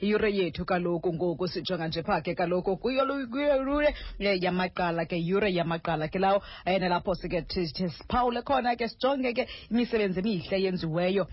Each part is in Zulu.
iyure yethu kaloku ngoku sijonga nje phakhe kaloku kuyolure yamaqala ke yure yamaqala ke lawo. And lapho sike siphawule khona ke sijonge ke imisebenzi emihle eyenziweyo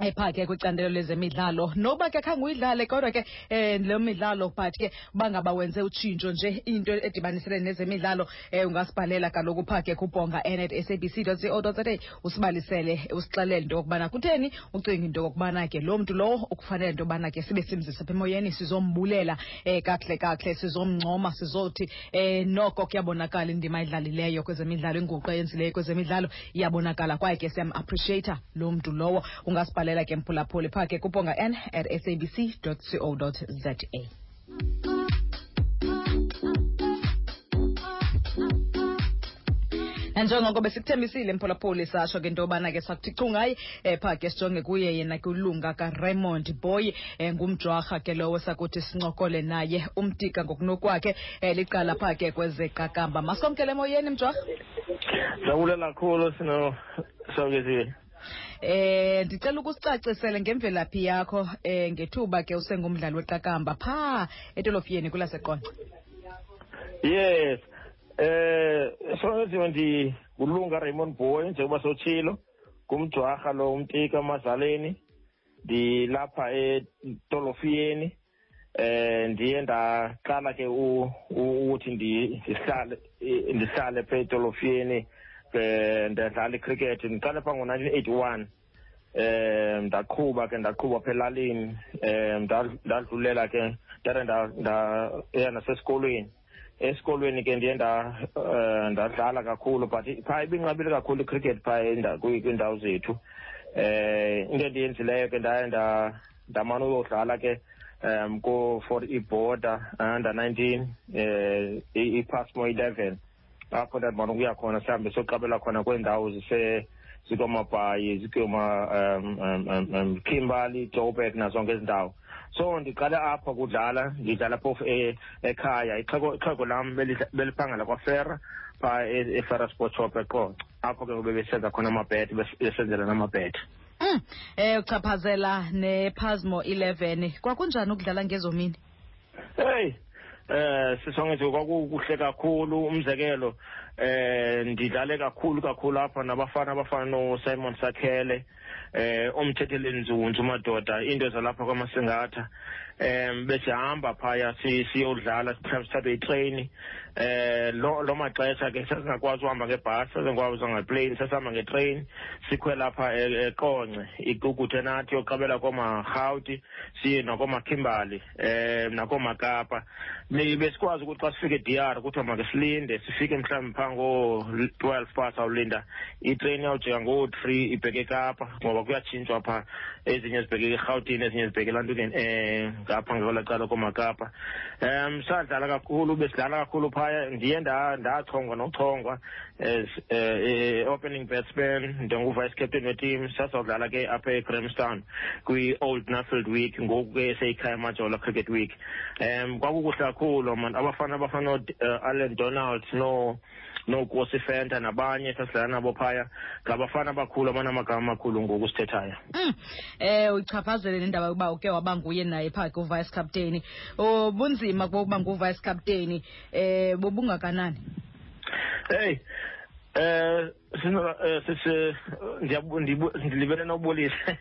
epha ke kwicandelo lezemidlalo. Noba ke khange uyidlale kodwa ke um lo midlalo but ke bangaba wenze utshintsho nje into edibanisele nezemidlalo um ungasibhalela kaloku pha ke kubhonga SABC at sabc co za usibalisele usixelele into yokubana kutheni ucinga into yokubana ke loo mntu lowo ukufanele into yobana ke sibe simzisa pha emoyeni sizombulela um kakuhle kakuhle sizomncoma sizothi um noko kuyabonakala indima ayidlalileyo kwezemidlalo inguqu eyenzileyo kwezemidlalo iyabonakala. Kwaye ke siyam-appreciata loo mntu lowo ungasibhalela ubhalela ke mphulaphuli phaa ke kubonga n at sabc co za njengoko besikuthembisile mphulaphuli sasho ke into yobana ke sakuthi chu ngaye um phaa ke sijonge kuye yena kulunga karaymond boy um ngumjwarha ke lowo sakuthi sincokole naye umtika ngokunokwakhe um liqala phaa ke kwezeqakamba masonke le moyeni mjwarha? Ndiyabulela kakhulu sino sonke Eh ndicela ukusicacisele ngemvelaphi yakho eh ngethuba ke usengumdlali weqakamba pha etolofiyeni kulaseqonce. Yes. Eh sonke ndi kulunga Raymond Boy njengoba sochilo kumjwarha lo umtika emazaleni ndilapha etolofiyeni eh ndiye ndaqala ke ukuthi ndihlale ndihlale phe etolofiyeni eh ndadlala icricket. Ndiqale pha ngo-nineteen eighty-one. Eh ndaqhuba ke ndaqhuba apha elalini. Eh ndadlulela ke ndade ndaya nasesikolweni. Esikolweni ke ndiye ndadlala kakhulu but phaa ibinqabile kakhulu icricket phaa kwiindawo zethu. Eh into endiyenzileyo ke ndaye ndamane uyodlala ke um for iborder under nineteen um ipasmo eleven apho ndandibona ukuya khona sihambe soqabela khona kweendawo zikwamabhayi zikwama um, um, um, um kimbali joburg nazonke ezi ndawo so ndiqale apha kudlala ndidlala phofu e, ekhaya. Ixhego lam beliphangela kwafera phaa efera sport shop eqonce apho ke ngoku bebesenza khona amabhete besenzela namabhet um eh uchaphazela nepasmo eleven. Kwakunjani ukudlala ngezomini heyi eh sisonke nje kwakukuhle kakhulu. Umzekelo eh ndidlale kakhulu kakhulu apha nabafana abafana noSimon Sakhele eh umthetheleni nzunzu madoda into zalapha kwamasingatha. Em besihamba phaya siyodlala mhlawumbe sithathe itrain. Eh lo lo maxesha ke sasingakwazi uhamba ngebhasi sasingakwazi ngeplane sasihamba ngetrain. Sikhwela lapha eqonce ikukuthe nathi yoqabela komarhawuti siye nakomakhimbali eh nakomakapa. Besikwazi ukuthi xa sifike edr kuthiwa make silinde sifike mhlawumbi phaa ngoo-twelve past awulinda itrain yawujika ngoo-three ibheke ekapa ngoba kuyatshintshwa phaa ezinye zibheke erhawutini ezinye zibheke elantukeni um ngapha ngekwela cala komakapa. Um sadlala kakhulu besidlala kakhulu phaya ndiye ndachongwa nochongwa as uh, opening batsman njengu-vice captain weteam sasawudlala ke apha egramstown kwi-old nuffield week ngoku ke seyikhaya majola cricket week. Um kwakukuhle kakhulu man. Abafana abafana no-allen donald no nokosi fenta nabanye sasidlala nabo phaya. Ngabafana abakhulu abanamagama amakhulu ngoku sithethayo. Um eh uchaphazele nendaba yokuba uke waba nguye naye phaa ku-vice captain. Ubunzima bokuba nguvice captain. Eh bobungakanani? Hey eh sino sisi ndilibele nobulisa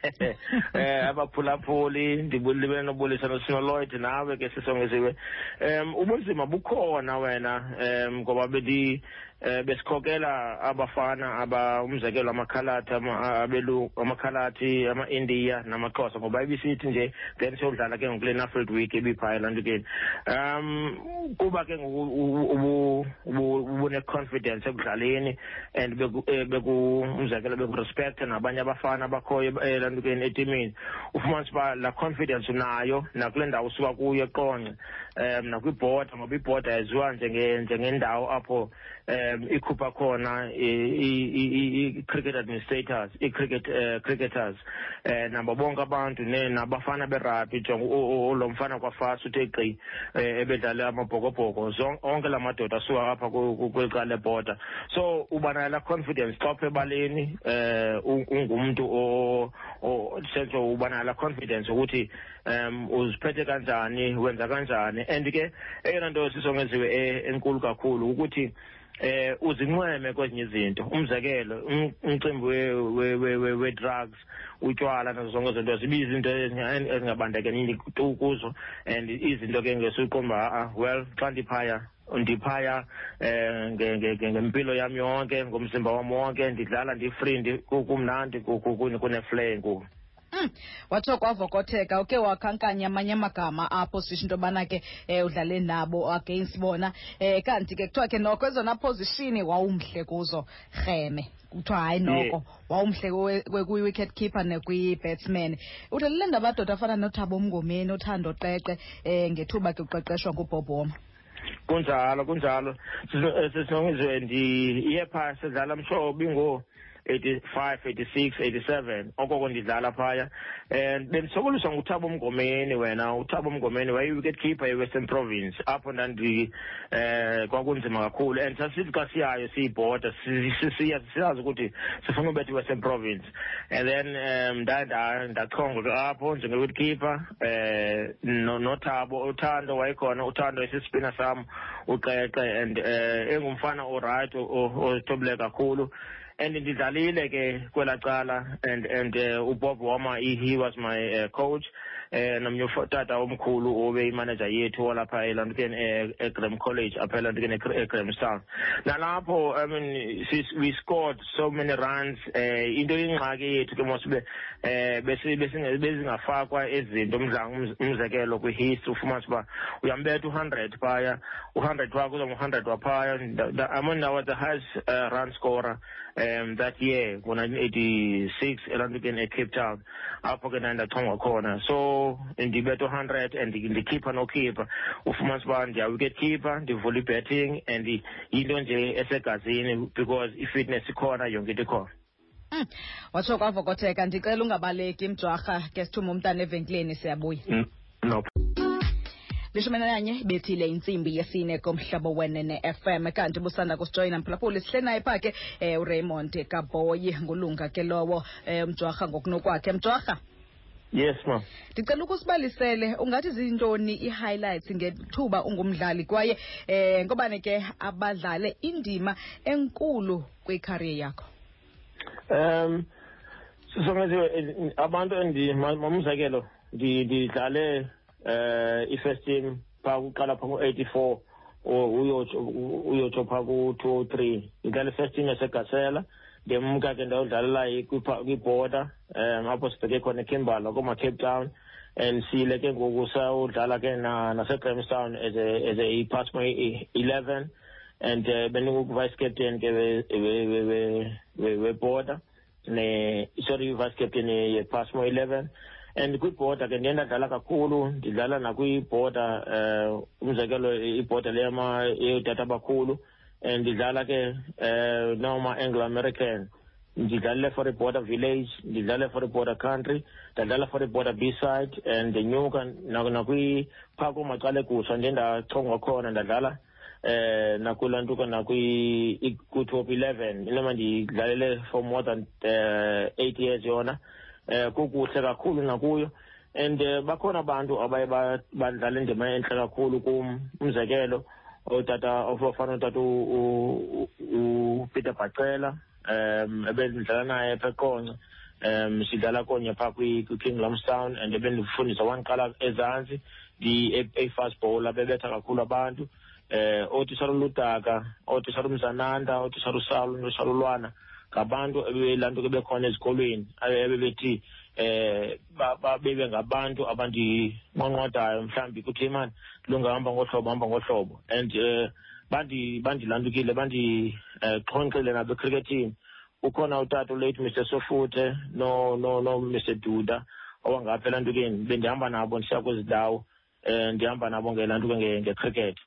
eh abaphulaphuli ndilibele nobulisa nosino Lloyd nawe ke sisongeziwe em ubunzima bukhona wena em ngoba bedi besikhokela abafana aba umzekelo amakhalathi abelu amakhalathi ama-india namaxhosa ngoba ibisithi nje then siyodlala ke ngokule nuffield week nto keni um kuba ke ngoku ubune-confidence ekudlaleni and umzekelo bekurespecta nabanye abafana abakhoyo elantukeni etimini. Ufumanise uba laa confidence unayo nakule ndawo usuka kuyo eqonce um nakwibhoda ngoba ibhoda yaziwa njengendawo apho um ikhupha khona i-cricket administrators i-cricket uh, cricketers. Um nabo bonke abantu nabafana berabhi jonga lo mfana kwafasi uthe gqi ebedlale amabhokobhoko. Onke la madoda asuka apha kweli cala lebhoda so uba nayo laa confidence xa upha ebaleni um ungumntu sentsho ubana la confidence ukuthi um uziphethe kanjani wenza kanjani and ke eyona nto sisongeziwe e, enkulu kakhulu ukuthi eh uzinqweme kwezinye izinto. Umzekelo umcimbi we-drugs utywala nazo zonke izinto. Zibe izinto ezingabandakanyi tu kuzo. And izinto ke ngesuqomba a well xa ndiphaya ndiphaya um ngempilo yami yonke ngomzimba wam wonke ndidlala ndi-free kumnandi kuneflay enkulu Mm. watsho kwavokotheka uke wakhankanya amanye amagama apho sisho into yobana ke um udlale nabo against bona. Um kanti ke kuthiwa ke noko ezona position wawumhle kuzo rheme. Kuthiwa hayi noko wawumhle kwi-wicket keeper nekwi-batsman. Udlalele ndabadoda afana nothabo mngomeni uthando qeqe um ngethuba ke uqeqeshwa ngubob woma. Kunjalo kunjalo. Sisongeziwe ndiye phaa sidlala mhlobo ingo 85 86 87 okoko ndidlala phaya. And bendisokoliswa nguthabo mngomeni wena. Uthabo mngomeni wayi-wicket keeper ye-western province apho ndandi eh kwakunzima kakhulu. And sasithi xa siyayo siyibhoda siya siyazi ukuthi sifuna ubetha i-western province. And then um ndachongwa ke apho njenge-wicket keeper eh nothabo uthando wayekhona uthando esisipina sam uqeqe. And eh engumfana orayithi othobile kakhulu. And ndidlalile ke kwela cala and and uh, ubob woma he was my uh, coach eh nomnye omkhulu obe imanager yethu walapha elantukeni egram college apha elantukeni star nalapho i mean we scored so many runs eh into ingxaki yethu ke mosibe eh bezingafakwa ezinto. Umzekelo kwi-history ufumanise uba uyambetha u-hundred phaya u-hundred wakho uzangu-hundred waphaya. I was the highest uh, run scorer um that year ngo-1986 elantukeni ecape town. Apho ke ndandachongwa khona. So ndibetha u-hundred and ndikhipha nokhipha ufumanise uba ndiya-wicket keeper ndivula i-betting and yinto nje esegazini because i-fitness ikhona yonke into ikhona. Mm. watsho kwavokotheka ndicela ungabaleki mjwarha ke sithume umntana evenkileni siyabuya. Mm. no. Lishumi nanye bethile intsimbi yesine komhlobo wenene FM kanti busanda kusijoyina mphulaphuli sihle naye phaa ke um uraymond kaboyi ngulunga ke lowo um mjwarha ngokunokwakhe. Mjwarha? Yes ma ndicela ukusibalisele ungathi zintoni ii-highlights ngethuba ungumdlali? Kwaye um ngobani ke abadlale indima enkulu kwikhariye yakho. Um sisongeziwe abantu umzekelo ndidlale eh i-first team phaa kuqala phaa ngo-eighty-four uyotsho phaa ku-two oh three. Ngidlala i-first team yasegasela ndemka ke ndayodlalela kwibhoda um apho sibheke khona ekimberla koma-cape town and sile ke ngoku sawudlala ke nasegrahamstown as a as a i-passmo eleven and uh, bendiku-vice captain ke webhoda ne sorry vice captain ye-passmo eleven. And kwibhoda ke ndiye ndadlala kakhulu ndidlala nakwibhoda um umzekelo ibhoda leyama yotata abakhulu. And ndidlala ke um noma anglo american ndidlalile for iborder village ndidlale for iborder country ndadlala for iborder b side and ndinyuka phaa kumacala egusha ndiye ndachongwa khona ndadlala eh nakulantuka nakwi ku-top eleven inoma ndidlalele for more than uh, eight years yona eh kukuhle kakhulu nakuyo. And bakhona abantu abaye badlala indima enhle kakhulu kum umzekelo otata ofana utata upeter bacela um ebendidlala naye pha eqonce um sidlala konye phaa kwi-king lomstown and ebendifundisa wandiqala ezantsi ndi-a-fast bowler bebetha kakhulu abantu. Eh otisha lutaka otisha lumzananda otisha lusalo notisha lulwana ngabantu ebelanto ke bekhona ezikolweni ebebethi eh bebe ngabantu abandinqonqodayo mhlawumbi kuthi mani lungahamba ngohlobo hamba ngohlobo. And eh bandi bandilandukile bandixhonxile uh, nabo ecricketini ukhona utata ulate mr sofuthe no no no mr duda owangapha elantukeni bendihamba nabo ndisiya kwezi ndawo um ndihamba nabo ngelantuke ngecricket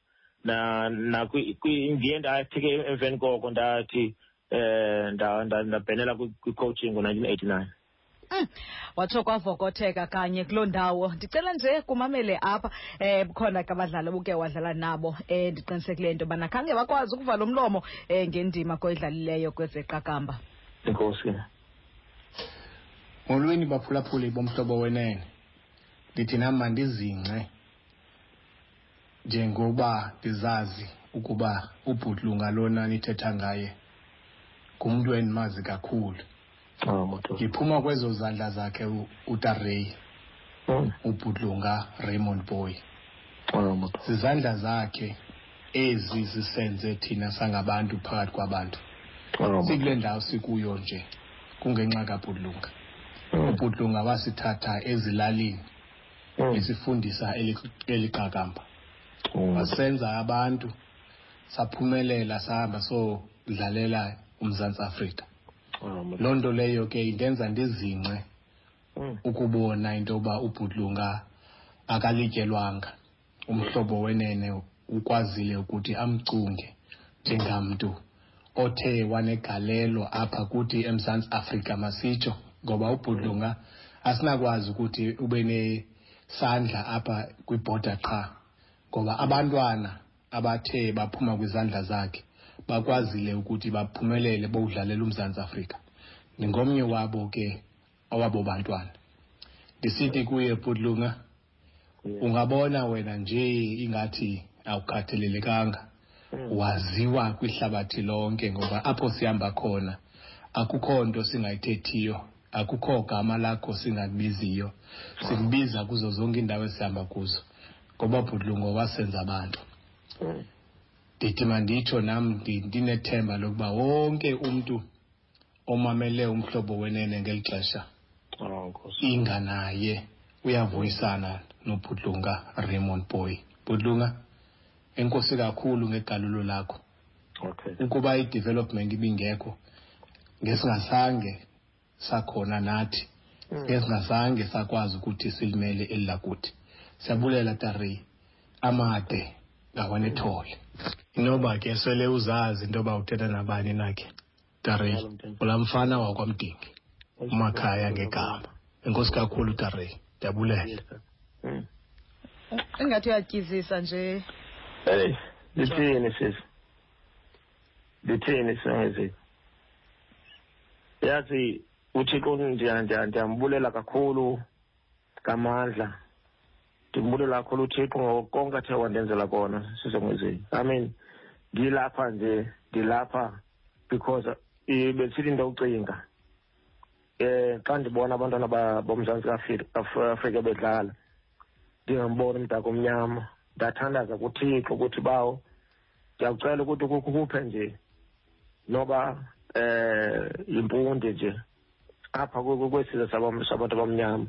na na ndiye ndathi ke emveni koko ndathi eh ndabhenela kwi-coaching ngo-nineteen eighty nine Mm. watsho kwavokotheka kanye kuloo ndawo. Ndicela nje kumamele apha eh bukhona ke abadlali obuke wadlala nabo eh ndiqinisekile into yobana khange bakwazi ukuvala umlomo eh ngendima koyidlalileyo kwezeqakamba. Inkosi molweni baphulaphuli bomhlobo wenene. Ndithi nam mandizingce njengoba ndizazi ukuba ubhutlunga lona nithetha ngaye. Ngumntu endimazi kakhulu oh moto ndiphuma kwezo zandla zakhe u- utarey Mm. ubhutlunga raymond boy oh moto zizandla zakhe ezi zisenze thina sangabantu phakathi kwabantu oh moto sikule ndawo sikuyo nje kungenxa kabhutlunga Mm. ubhutlunga wasithatha ezilalini Mm. esifundisa eli- eli qakamba Oh, moto. wasenza abantu saphumelela sahamba sodlalela umzantsi afrika Oh, moto. Loo nto leyo ke indenza ndizince Mm. ukubona into yoba ubhudlunga akalityelwanga umhlobo wenene ukwazile ukuthi amcunge njengamntu othe wanegalelo apha kuthi emzantsi afrika masitsho ngoba ubhudlunga asinakwazi ukuthi ube nesandla apha kwibhoda qha ngoba abantwana abathe baphuma kwizandla zakhe bakwazile ukuthi baphumelele bowudlalela umzantsi afrika ndingomnye wabo ke owabo bantwana ndisithi kuye putlunga Yeah. ungabona wena nje ingathi awukhathalelekanga Mm. waziwa kwihlabathi lonke ngoba apho sihamba khona akukho nto singayithethiyo akukho gama lakho singakubiziyo sikubiza kuzo zonke iindawo esihamba kuzo ngoba bhudlungo wasenza abantu Mm. Ndithi manditsho nam ndi- ndinethemba lokuba wonke umntu omamele umhlobo wenene ngeli xesha Oh, nkosi. inga naye uyavuyisana nobhudlunga raymond boy bhudlunga enkosi kakhulu ngegalulo lakho Okay. ukuba i-development ibingekho ngesingasange sakhona nathi Mm. ngesingasange sakwazi ukuthi silimele eli lakuthi siyabulela tarey amade ngawanethole inoba ke swele uzazi into yoba uthetha nabani nakhe tarey kula mfana wakwamdingi umakhaya ngegama enkosi kakhulu tarey ndiyabulela engathi sir. Mm. ingathi uyatyizisa nje Hey, lithini sisi? Lithini singezi? Yazi uThixo ndiya- ndiya- ndiyambulela kakhulu ngamandla. Ndimbulela kho uThixo ngokonke athe wandenzela kona sisongwezini. I mean, ndilapha nje, ndilapha because eh, besithi ndawucinga. Eh xa ndibona abantwana ba- boMzantsi Afrika Af- bedlala ndingambona umdaka omnyama ndathandaza kuthixo ukuthi bawo ndiyakucela ukuthi kukhuphe nje noba eh impunde nje apha kwesizwe sabantu abamnyama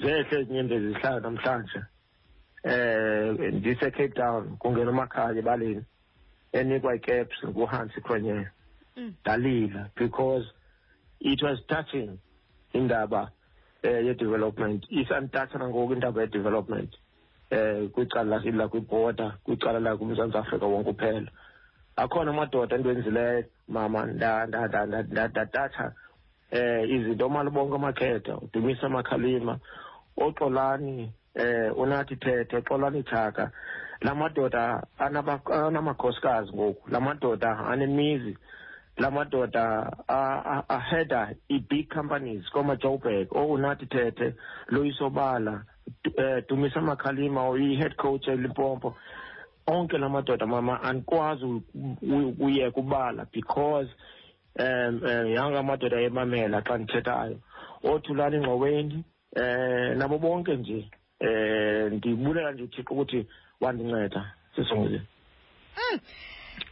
zehle izinyembezi zihlala namhlanje eh ndise Cape Town kungena umakhaya ebaleni enikwa icaps nguHansi Khronye Mm. dalila because it was touching indaba eh ye-development. Isantatha nangoku indaba ye-development eh kwicala la kwibhoda kwicala la kumzantsi afrika wonke uphela. Akhona amadoda endiwenzileyo mama nda- nda- nda- nda- nda- ndatatha eh izinto omalibonke amakhetha udumisa amakhalima oxolani eh unathi thethe xolani thaka la madoda anamakhosikazi ngoku la madoda anemizi la madoda aheda i-big companies koomajoburg ounathi thethe loyisobala Du- eh, dumisa makhalima uyi-head coach elimpompo onke la madoda mama andikwazi u- u- ukuyeka ubala because um um yanga amadoda emamela xa ndithethayo. Othulani ngxoweni eh nabo bonke nje eh ndibulela nje uthixo ukuthi wandinceda. Sisongozini Mm.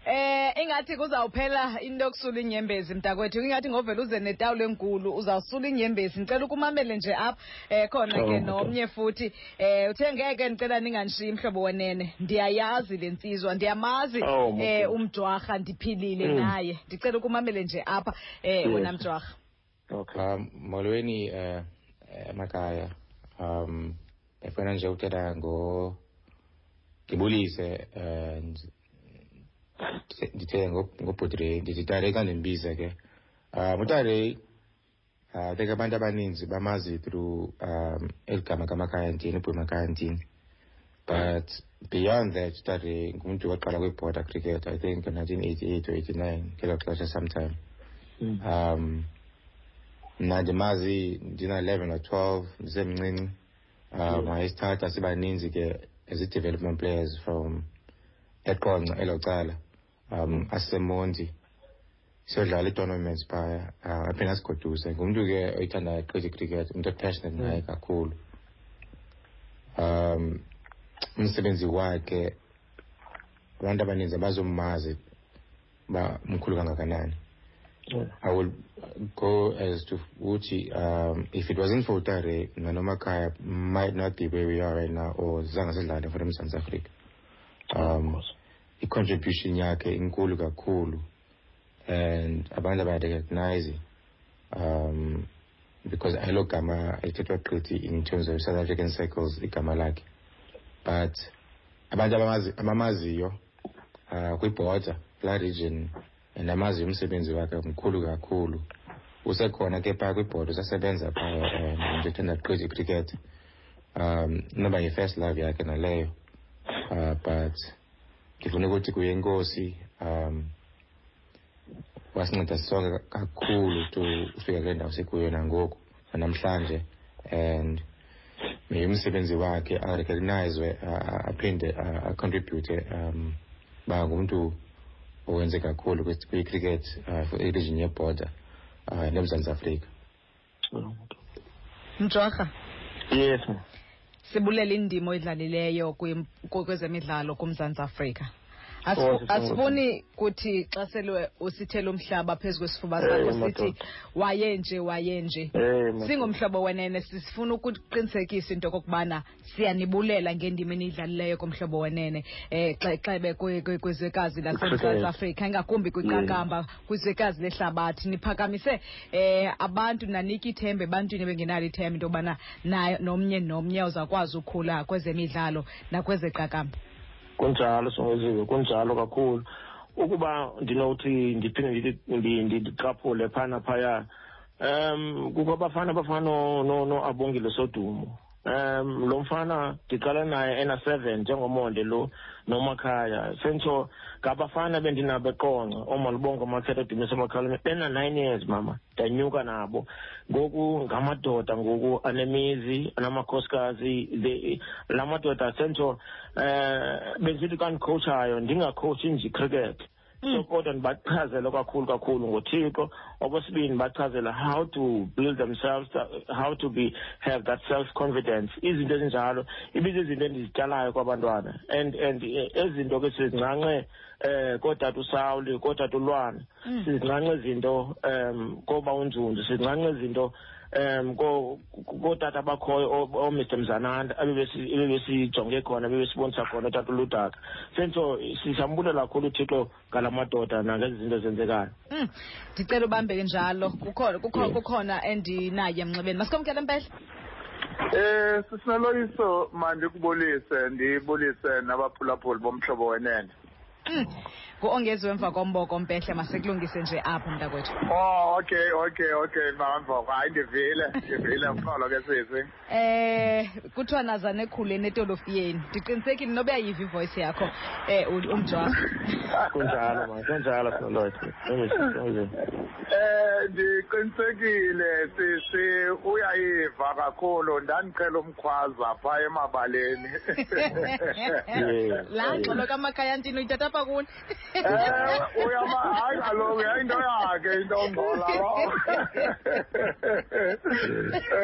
Eh ingathi kuzawuphela into yokusula inyembezi mntakwethu. Ingathi ngovela uze netawulo enkulu uzawusula inyembezi ngicela ukumamele nje apha. Eh khona Oh, ke okay. nomnye futhi. Eh uthe ngeke ndicela ninganishiyi mhlobo wenene. Ndiyayazi le nsizwa ndiyamazi Oh, eh umjwarha ndiphilile Mm. naye. Ndicela ukumamele nje apha eh Yes. wena mjwarha. Okay. Um, molweni eh emakhaya um efuna nje ukuthetha ngo ngibulise eh nj- ndithe ngo- ngobhuti Ray ndithi tare xa ndimbize ke. Um utare uh, I think abantu abaninzi bamazi through um eligama kamakhaya ntini ubhuti makhaya ntini but beyond that utare ngumuntu waqala kwi-border cricket i think 1988 or 89 ngelo xesha sometime. Um mna ndimazi ndina-11 or 12 ndisemncinci. Um wayesithatha sibaninzi ke as i-development players from eqonca elo cala. Um asisemonti siyodlala ii-tournaments phaya. Uh, aphinde asigoduse ngumntu ke oyithandayo eqhithi cricket umntu opassionate ngaye kakhulu. Um umsebenzi wakhe abantu abaninzi abazomazi uba mkhulu kangakanani. I will go as to Uchi. Um, if it wasn't for Utare, Nanomakaya might not be where we are right now, or Zanga Zidlala for them South Africa. Um, i-contribution yakhe inkulu kakhulu and abantu bayarecognize um because elo gama ayithethwa gqithi in terms of south african circles igama lakhe but abantu abamazi- abamaziyo uh, kwiborder la region and amaziyo umsebenzi wakhe mkhulu kakhulu usekhona ke phaa kwibhoda usasebenza phaya um nje ethanda gqithi cricket um inoba yi-first love yakhe naleyo uh, but ngifuna ukuthi kuye inkosi um wasinceda sonke kakhulu to ufika kule ndawo sikuyo nangoku namhlanje and may umsebenzi wakhe arecognizwe aphinde acontribute um ba ngumntu owenze kakhulu kwi- kwi-cricket uh, for iregion yeborder uh, nemzantsi afrika. Mjorha yes ma sibulela indima oyidlalileyo kwim- kwe- kwezemidlalo kumzantsi afrika. Oh, Asifu- sisonke. Asifuni kuthi xa sele usithele umhlaba phezu kwesifuba Eh, sakho sithi waye wayenje wayenje singomhlobo madoda. singumhlobo wenene sifuna ukuqinisekisa into okokubana siyanibulela ngendima eniyidlalileyo komhlobo wenene. Um xa xebe kwizwekazi lasemzantsi afrika ingakumbi kwiqakamba kwizwekazi lehlabathi niphakamise um abantu nanike ithemba ebantwini bengenalo ithemba into yobana nayo nomnye nomnye uzawukwazi ukhula kwezemidlalo nakwezeqakamba kunjalo songeziwe kunjalo kakhulu. Ukuba ndinothi ndiphinde ndithi- ndi- ndi- ndicaphule phana phaya um kukho abafana abafana no- no- no-abongile sodumo. Um lo mfana ndiqala naye ena-seven njengomonde lo nomakhaya. Sentsho ngabafana bendinabo eqonca oomalubongo amakhetha dumise amakhalane bena-nine years mama ndanyuka nabo. Ngoku ngamadoda ngoku anemizi anamakhosikazi la madoda sentsho eh benzithi xa ndikhowutshayo ndingakhowutshi nje cricket so kodwa ndibachazela kakhulu kakhulu ngothixo. Okwesibini bachazela how to build themselves how to be have that self confidence izinto ezinjalo ibizizinto endizityalayo kwabantwana. And and eh, ezinto ke sizincance eh kootata usawuli kootata ulwana sizincance izinto um koba unzunzu sizincance izinto um ko- ko- kootata abakhoyo oomr mzananda ebebesijonge khona bebesibonisa khona utata uludaka sentsho sisambulela kakhulu uthixo ngala madoda nangezi zinto zenzekayo Mm, ndicela ubambeke njalo. Kukhona endinaye emnxebeni. Masikomkele mpehla. Eh sisinoloyiso mandikubulise ndibulise nabaphulaphuli bomhlobo wenene. Ngu-ongeziwe emva komboko mpehla masikulungise nje apho mntakwethu. Oh okay okay okay mamva hayi ndivile ndivile mqolo ke sisi. eh kuthiwa nazane ekhuleni etolofiyeni. Ndiqinisekile noba yayiva ivoice yakho. Um umjwarha kunjalo ma kunjalo sinoloyitho Eh ndiqinisekile sisi uyayiva kakhulu ndandiqhela umkhwaza pha emabaleni. Laa ngxolo kamakhaya ntini uyithatha apha kuni Eh hayi kaloku yayinto yakhe into ngcola.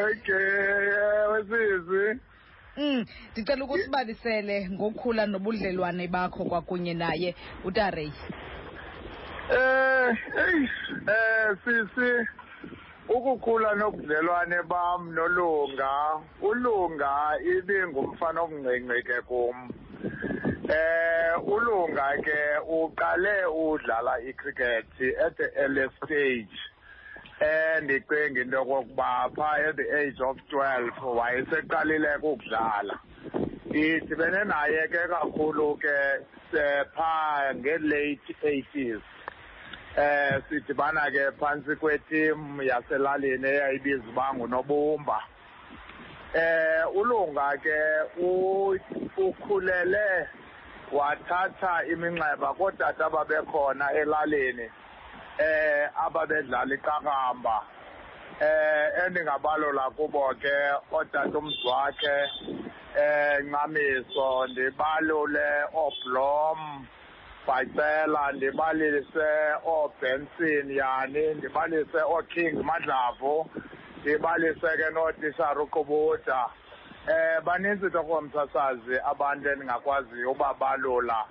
Okay ewe sisi. Mm, ndicela ukusibalisele ngokukhula nobudlelwane bakho kwakunye naye utareyi Eh, hey, eh sisi ukukhula nobudlelwane bam nolunga, ulunga ibingumfana omncinci kum. Eh ulunga ke uqale udlala icricket at the early stage. Eh ndicinga into kokuba pha at the age of 12 wayeseqalile ukudlala. Idibene naye ke kakhulu ke eh, pha nge-late 80s. Eh sidibana ke phantsi kwetim yaselalini eyayibizwa uba ngunobumba. Eh ulunga ke ukhulele wathatha iminxeba kootata ababekhona elalini eh ababedlala iqakamba. Eh endingabalola kubo ke otata umzwakhe eh Ncamiso ndibalule oblom bhacela ndibalise oobenson yani ndibalise ooking madlavu ndibalise ke nootishara uqubuda eh baninzi tokomsasazi abantu endingakwaziyo ubabalula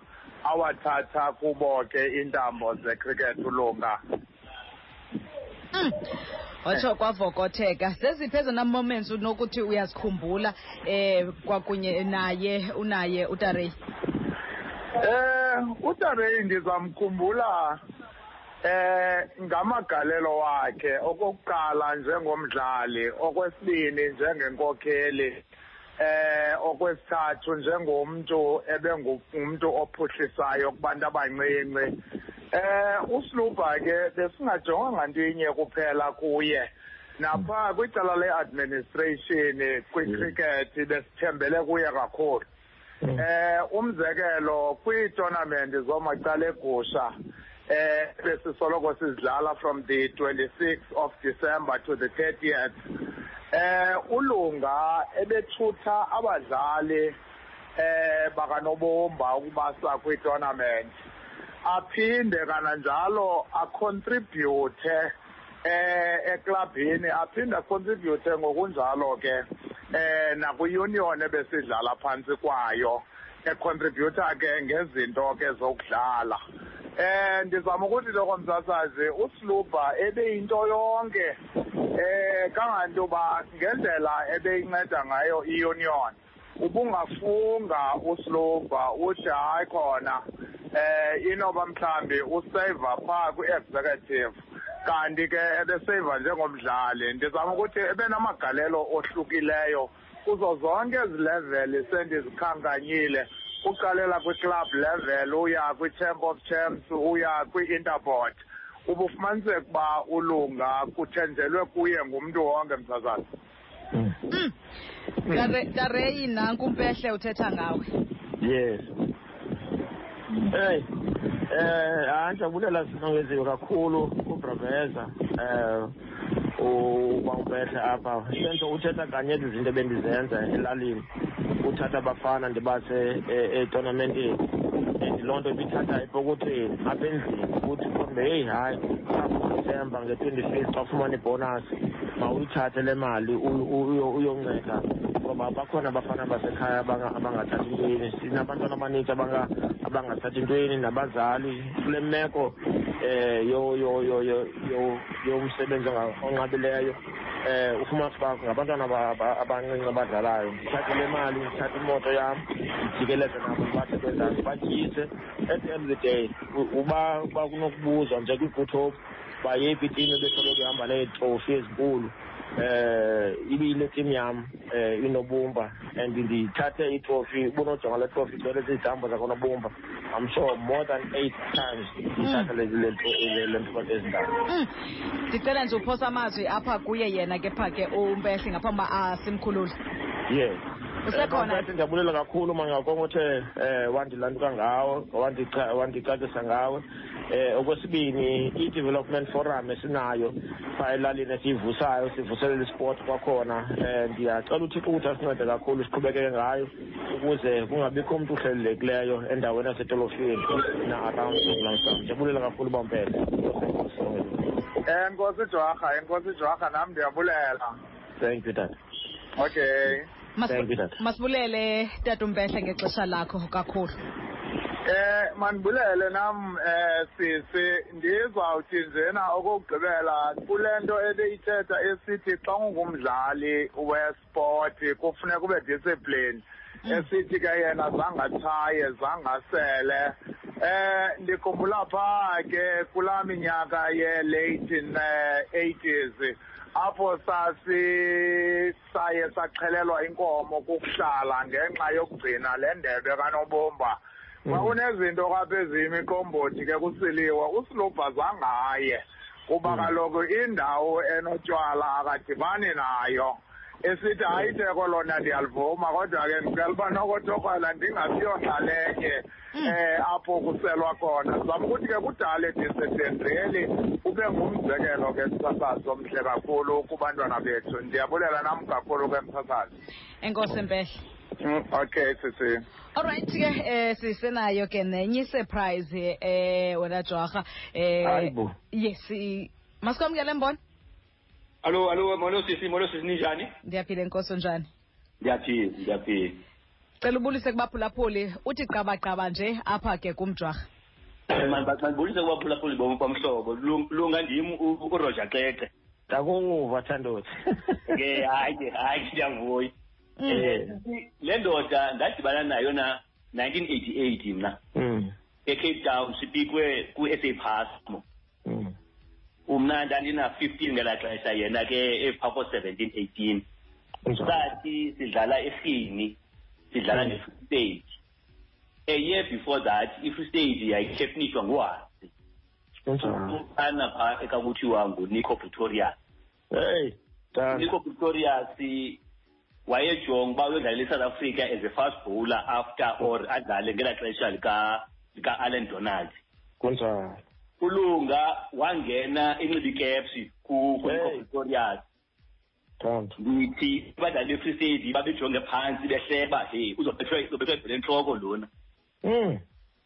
awathatha kubo ke iintambo zecricket ulunga. Mm. kwavokotheka. Zeziphi ezona moments unokuthi uyazikhumbula eh kwakunye naye unaye utarey Eh uTarey ndizamkhumbula eh ngamagalelo wakhe. Okokuqala njengomdlali. Okwesibini njengenkokheli. Eh okwesithathu njengomuntu ebengumuntu ophuhlisayo kubantu abancinci. Eh usluba ke besingajonganga ntinye kuphela kuye. Napha kwicala le-administration kwicricket besithembele kuye kakhulu. Eh umzekelo kwiitournament zomacala egusha eh besisoloko sizidlala from the 26th of December to the 30th eh ulunga ebethutha abadlali eh bakanobomba ukubasa kwi-tournament aphinde kananjalo acontribute eh eklabhini aphinde acontribute ngokunjalo ke. Eh nakwi-union ebesidlala phantsi kwayo. Econtributa ke ngezinto ke zokudlala. Eh ndizama ukuthi lokho msasazi usluba ebeyinto yonke. Eh kangantoba ngendlela ebeyinceda ngayo i-union ubungafunga usluba uthi hayi khona eh inoba mhlambi usave phaa kwi-executive kanti ke ebeseva njengomdlali ndizama ukuthi ebenamagalelo ohlukileyo kuzo zonke ezi level sendizikhankanyile. Uqalela kwi-club level uya kwi-champ of champs uya kwi-interport. Ubufumaniseka uba ulunga kuthenjelwe kuye ngumntu wonke msasazi Mm. Tare- tareyi nanku umpehle uthetha ngawe. Yes. Hey. Eh hayi ndiyabulela sinongeziwe kakhulu kubraveza eh ukwangubehla apha. Senzo uthetha kanye izinto ebendizenza elalini. Uthatha abafana ndibase etournamenteni and loo nto ibithatha epokothweni apha endlini ukuthi khombe heyi hayi kakudisemba nge-twenty-fifth xa ufumana ibhonus mawuyithathe le mali uy- uy- uyonceda. Ngoba bakhona abafana basekhaya abanga- abangathathi ntweni sinabantwana abaninzi abanga- abangathathi ntweni nabazali. Kule meko eh yo yo yo yo yo yomsebenzi onga- onqabileyo eh ufumanise uba ngabantwana aba- aba- abancinci abadlalayo ndithathe le mali ndithathe imoto yam ndijikeleze nabo ndibasebenzayo batyise at the end of the day u- uba uba kunokubuzwa nje kwi-good yeyiphi itimu ebesoloko ihamba neetrofi ezinkulu? Eh ibiyile team yam eh inobumba and ndithathe itrofi ubunojonga le trofi igcwele zizihambo zakonobumba. I'm sure more than eight times ndithatha le ntokazi ezindawo Mm. ndicela nje uphosa amazwi apha kuye yena ke pha ke umpehle ngaphambi uba asimkhulule. Yes Usekhona? Eh, ndiyabulela kakhulu mangakongothe eh wandilantuka ngawo wandica- wandicacisa ngawe eh okwesibini i-development forum esinayo phaa elalini esiyivusayo sivuselela isport kwakhona. Eh ndiyacela uthixo ukuthi asincede kakhulu siqhubekeke ngayo ukuze kungabikho umntu uhlelelekileyo endaweni yasedolofini na-around kulangsan ndiyabulela kakhulu bampele enkosi jwarha enkosi jwarha nam ndiyabulela thank you tata. Okay. Thank you, Tata. masibulele tata umpehle ngexesha lakho kakhulu. Eh manibulele nam eh sisi ndizawuthi njena okokugqibela kule nto ebeyithetha esithi xa ungumdlali wesport kufuneka ube discipline esithi ke yena zangatshaye zangasele eh ndikhumbula phaa ke kulaa minyaka ye-late eh, 80s apho sasi saye saqhelelwa inkomo kukuhlala ngenxa yokugcina le ndebe kanobomba xa kunezinto apha eziyimiqombothi ke kusiliwe usilubha zangaye kuba kaloku indawo enotywala akadibani nayo. Esithi hayi theko lona ndiyalivuma kodwa ke ndicela uba nokotokrala ndingabiyonxalenye um apho kuselwa khona. Sizama ukuthi ke kudala edisetendreli ube ngumzekelo ke msasazi omhle kakhulu kubantwana bethu. Ndiyabulela nam kakhulu ke msasazi enkosi mpehle Mm, okay sisi. Alright ke eh sisenayo ke nenye surprise eh wena jwarha eh yes masikwamkele mbona Alo alo molo sisi molo sisi ninjani? ndiyaphila enkosi njani Ndiyaphila ndiyaphila. cela ubulise kubaphulaphuli uthi qabaqaba nje apha ke kumjwarha Man basibulisa kwaphula phuli bomu pamhlobo lunga ndim u- uRoger Xexe. ndakunguva thandothi Ke hayi hayi siyavuya. Mm. Eh le ndoda ndadibana nayo na 1988 mna Mm, eCape Town sipikwe ku SA Pasmo. Mm. Umna ndandina 15 ngelaa xesha yena ke ephapho 17 18. Kunjani? sathi sidlala eRhini sidlala Mm. neFree State a year before that iFree State yayikhefinishwa nguhasi Kunjani? umfana phaa ekakuthiwa ngunico pretorius Hey, tata. nico pretorius wayejonga uba uyodlalela isouth africa as a fast bowler after or adlale ngelaa xesha lika lika-allen donald Kunjani? Ulunga wangena enxiba icaps ku ku nico Hey. pretorius Thando. ndithi abadlali be-free state babejonge phantsi behleba he uzobethwe ibhele entloko lona Mm.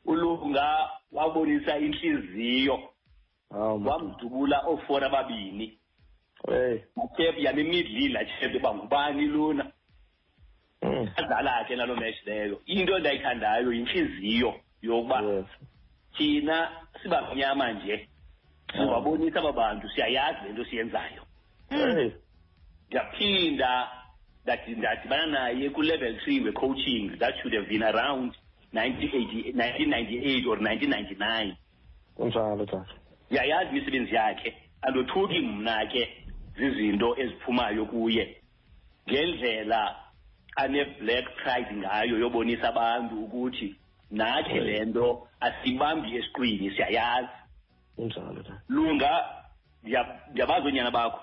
ulunga wabonisa intliziyo wamdubula oofora ababini Hey. nachep yamimidlile achep bangubani lona Mm. adlala ke naloo match leyo into endayithandayo yintliziyo yokuba Yes. Thina sibamnyama nje siwabonisa aba bantu siyayazi le nto siyenzayo. Hey. ndiyaphinda ndadi- ndadibana naye ku-level three we-coaching that should have been around 1980 1998 or 1999 Kunjalo tata. ndiyayazi imisebenzi yakhe andothuki mna ke zizinto eziphumayo kuye. Ngendlela ane-black pride ngayo yobonisa abantu ukuthi nathi le nto asibambi esiqwini siyayazi tata. lunga ndiya- ndiyabazi oonyana bakho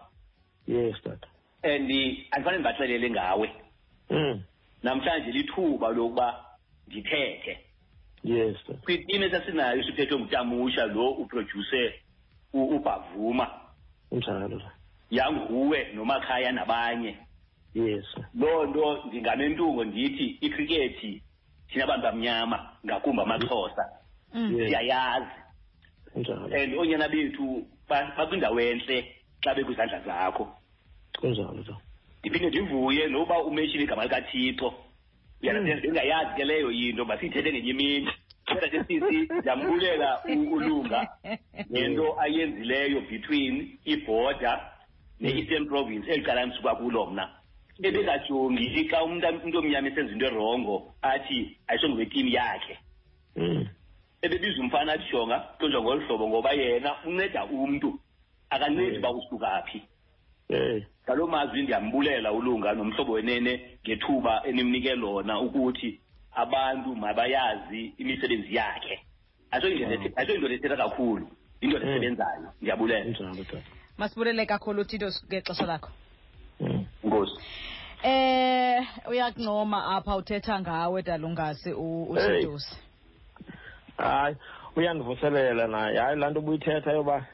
Yes tata. and andifane ndibaxelele ngawe Mm. namhlanje lithuba lokuba ndithethe Yes kwitini esasinayo siphethwe ngutamusha lo uproduce ubhavuma tata. yanguwe nomakhaya nabanye Yes. loo nto ndinganentungo ndithi ikrikethi thina bantu bamnyama ngakumbi amaxhosa. Mm. Siyayazi. And oonyana bethu ba- bakwindawo entle xa bekwizandla zakho. Kunjalo ndiphinde ndivuye noba umeshile igama likathixo. Uyalazi ndingayazi ke leyo into masiyithethe ngenye imini. Kodwa ke sisi ndiyambulela ulunga ngento ayenzileyo between ibhoda ne-eastern province eli cala ndisuka kulo mna. Ebekajongi xa umntu omnyama esenza into erongo athi ayisongowetimu yakhe. Mm. ebebiza umfana athi jonga tonja ngolu hlobo ngoba yena unceda umntu akancedi uba usuka phi Hey. ngaloo mazwi ndiyambulela ulunga nomhlobo wenene ngethuba enimnike lona ukuthi abantu mabayazi imisebenzi yakhe. Mm. ayisondoda ethetha kakhulu indoda Mm. esebenzayo. Ndiyabulela. Masibulele kakhulu tito ngexesha lakho. Mm. nkosi. Eh uyakuncoma apha uthetha ngawe dalungasi u- Hey. uSidusi hayi uyandivuselela naye. Hayi laa nto ubuyithetha yoba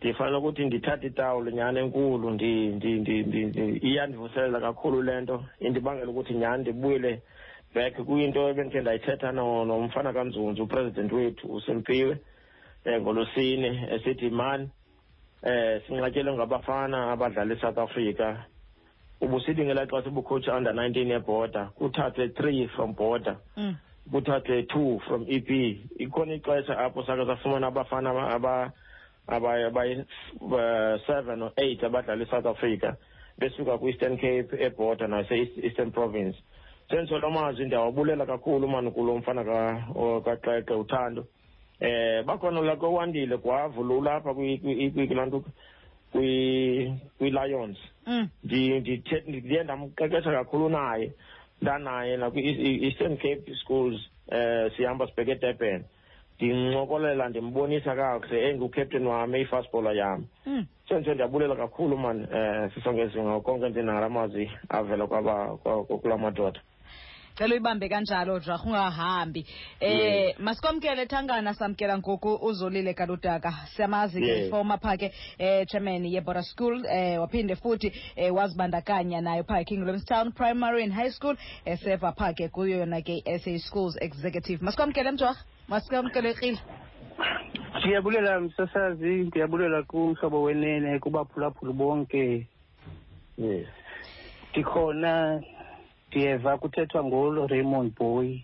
ndifanele ukuthi ndithathe itawulo nyhani enkulu ndi- ndi- ndi- ndi- ndi- iyandivuselela kakhulu le nto. Indibangela ukuthi nyhani ndibuyele back kuyinto ebendikhe ndayithetha no- nomfana kanzunzu upresident wethu usempiwe um ngolosine esithi mani um sinqatyelwe ngabafana abadlala eSouth Africa. Ubusithi ngelaa xa sibukhowutsha under nineteen yebhoda kuthathwe three from border Mm. kuthathwe two from EP ikhona ixesha apho sake safumana abafana aba- aba abayi abayi uh, seven or eight abadlala eSouth Africa besuka ku-Eastern Cape eborder nase-Eastern Province. Senditsho amazwi ndiyawabulela kakhulu mani kulo mfana ka- o- kaxexe uthando. Eh bakhona lako wandile gwavu lapha kulaa nto kwi- kwi-lions Mm. Ndi- ndithe- ndiye ndamqeqesha kakhulu naye ndanaye nakwi-eastern cape schools eh sihamba sibheke edurban ndincokolela ndimbonisa kakuhle engukaptain wami eyifastbowler yam Mm. so nje ndiyabulela kakhulu mani um sisongezinga konke ndinala mazwi avela kwaba kwa- kula madoda cela uyibambe kanjalo jarha ungahambi. Eh masikwamkele thangana samkela ngoku uzolile kaludaka. Siyamazi ke former phaa ke eh chairman yebora school eh waphinde futhi eh wazibandakanya nayo phaa king williamstown primary and high school eseva phaa ke kuyo yona ke SA schools executive. Masikwamkele mjwarha masikwamkelekile ndiyabulela msasazi ndiyabulela kumhlobo wenene kubaphulaphuli bonke. Yes. Ndikhona ndiyeva kuthethwa ngolo raymond boy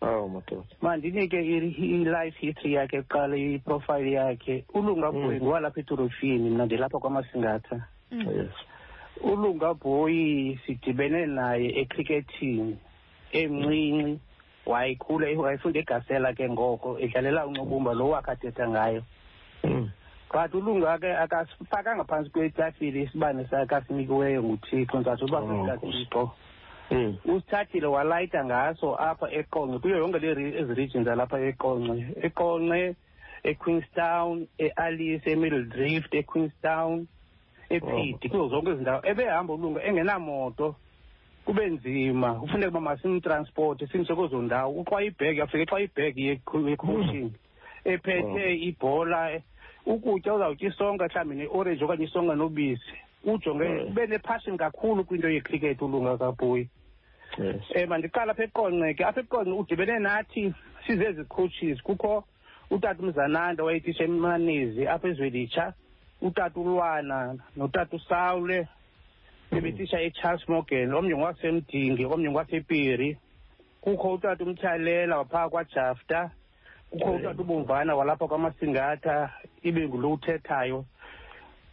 awu madoda. Mandinike i- i-life history yakhe kuqala iprofile yakhe. Ulunga boy Mm. ngowalapha edorofini mna ndilapha kwamasingatha. Yes. Ulunga boy sidibene naye ecrickethini emncinci wayikhula wayefunda egasela ke ngoko edlalela uncubumba lo wakhe athetha ngayo. Mm. but ulunga ke akasifakanga phantsi kwetafile isibane sakhe asinikiweyo nguthixo ntsathu uba Oh, kuthixo Mm. Usithathile walayita ngaso apha eqonce kuyo yonke le re- ezi regions alapha eqonce eqonce equeenstown ealice emiddle drift equeenstown ephidi kuzo zonke ezi ndawo. Ebehamba ulunga engenamoto kube nzima. Kufuneka uba masimtransporte simse kwezo ndawo. Uxwa ibhegi afike xa ibhegi yecoaching. Ephethe ibhola ukutya uzawutya isonka mhlawumbi neorange okanye isonka nobisi. Ujonge Mm. ube nepassion kakhulu kwinto yecricket ulunga kabhuyi. Yes. Um mandiqala apha eqonce ke apha eqonce udibene nathi sizezi coaches. Kukho utata umzananda wayetisha emanezi apha ezwelitsha utata ulwana notata usawule bebetisha echarles morgan omnye ngwasemdingi omnye ngwasepiri kukho utata umtyalela waphaa kwajafta. Kukho utata ubomvana walapha kwamasingatha ibe ngulo uthethayo.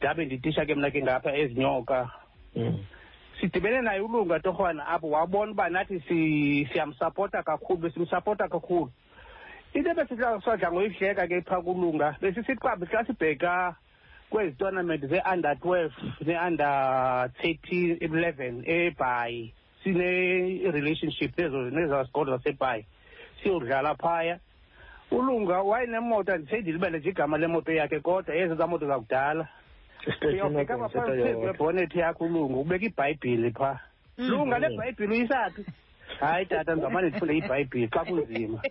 Ndabe nditisha ke mna ke ngapha ezinyoka. Mm. sidibene naye ulunga torhwana apho wabona uba nathi si- siyamsapota kakhulu besimsapota kakhulu. Into ebesisadla ngoyihleka ke phaa kulunga besisithi xa xa sibheka kwezi tournament ze-under twelve ne-under thirteen eleven ebhayi sine-relationship nezo nezazikolo zasebhayi siyodlala phaya. Ulunga wayenemoto andithe ndilibele nje igama lemoto yakhe kodwa yezi zamoto zakudala uyawufika apha phansi phezu kwebhonethi yakho ulunga ubeka ibhayibhile phaa Mm. lunga le bhayibhile uyisaphi? Hayi tata ndizamane ndifunde ibhayibhile xa kunzima.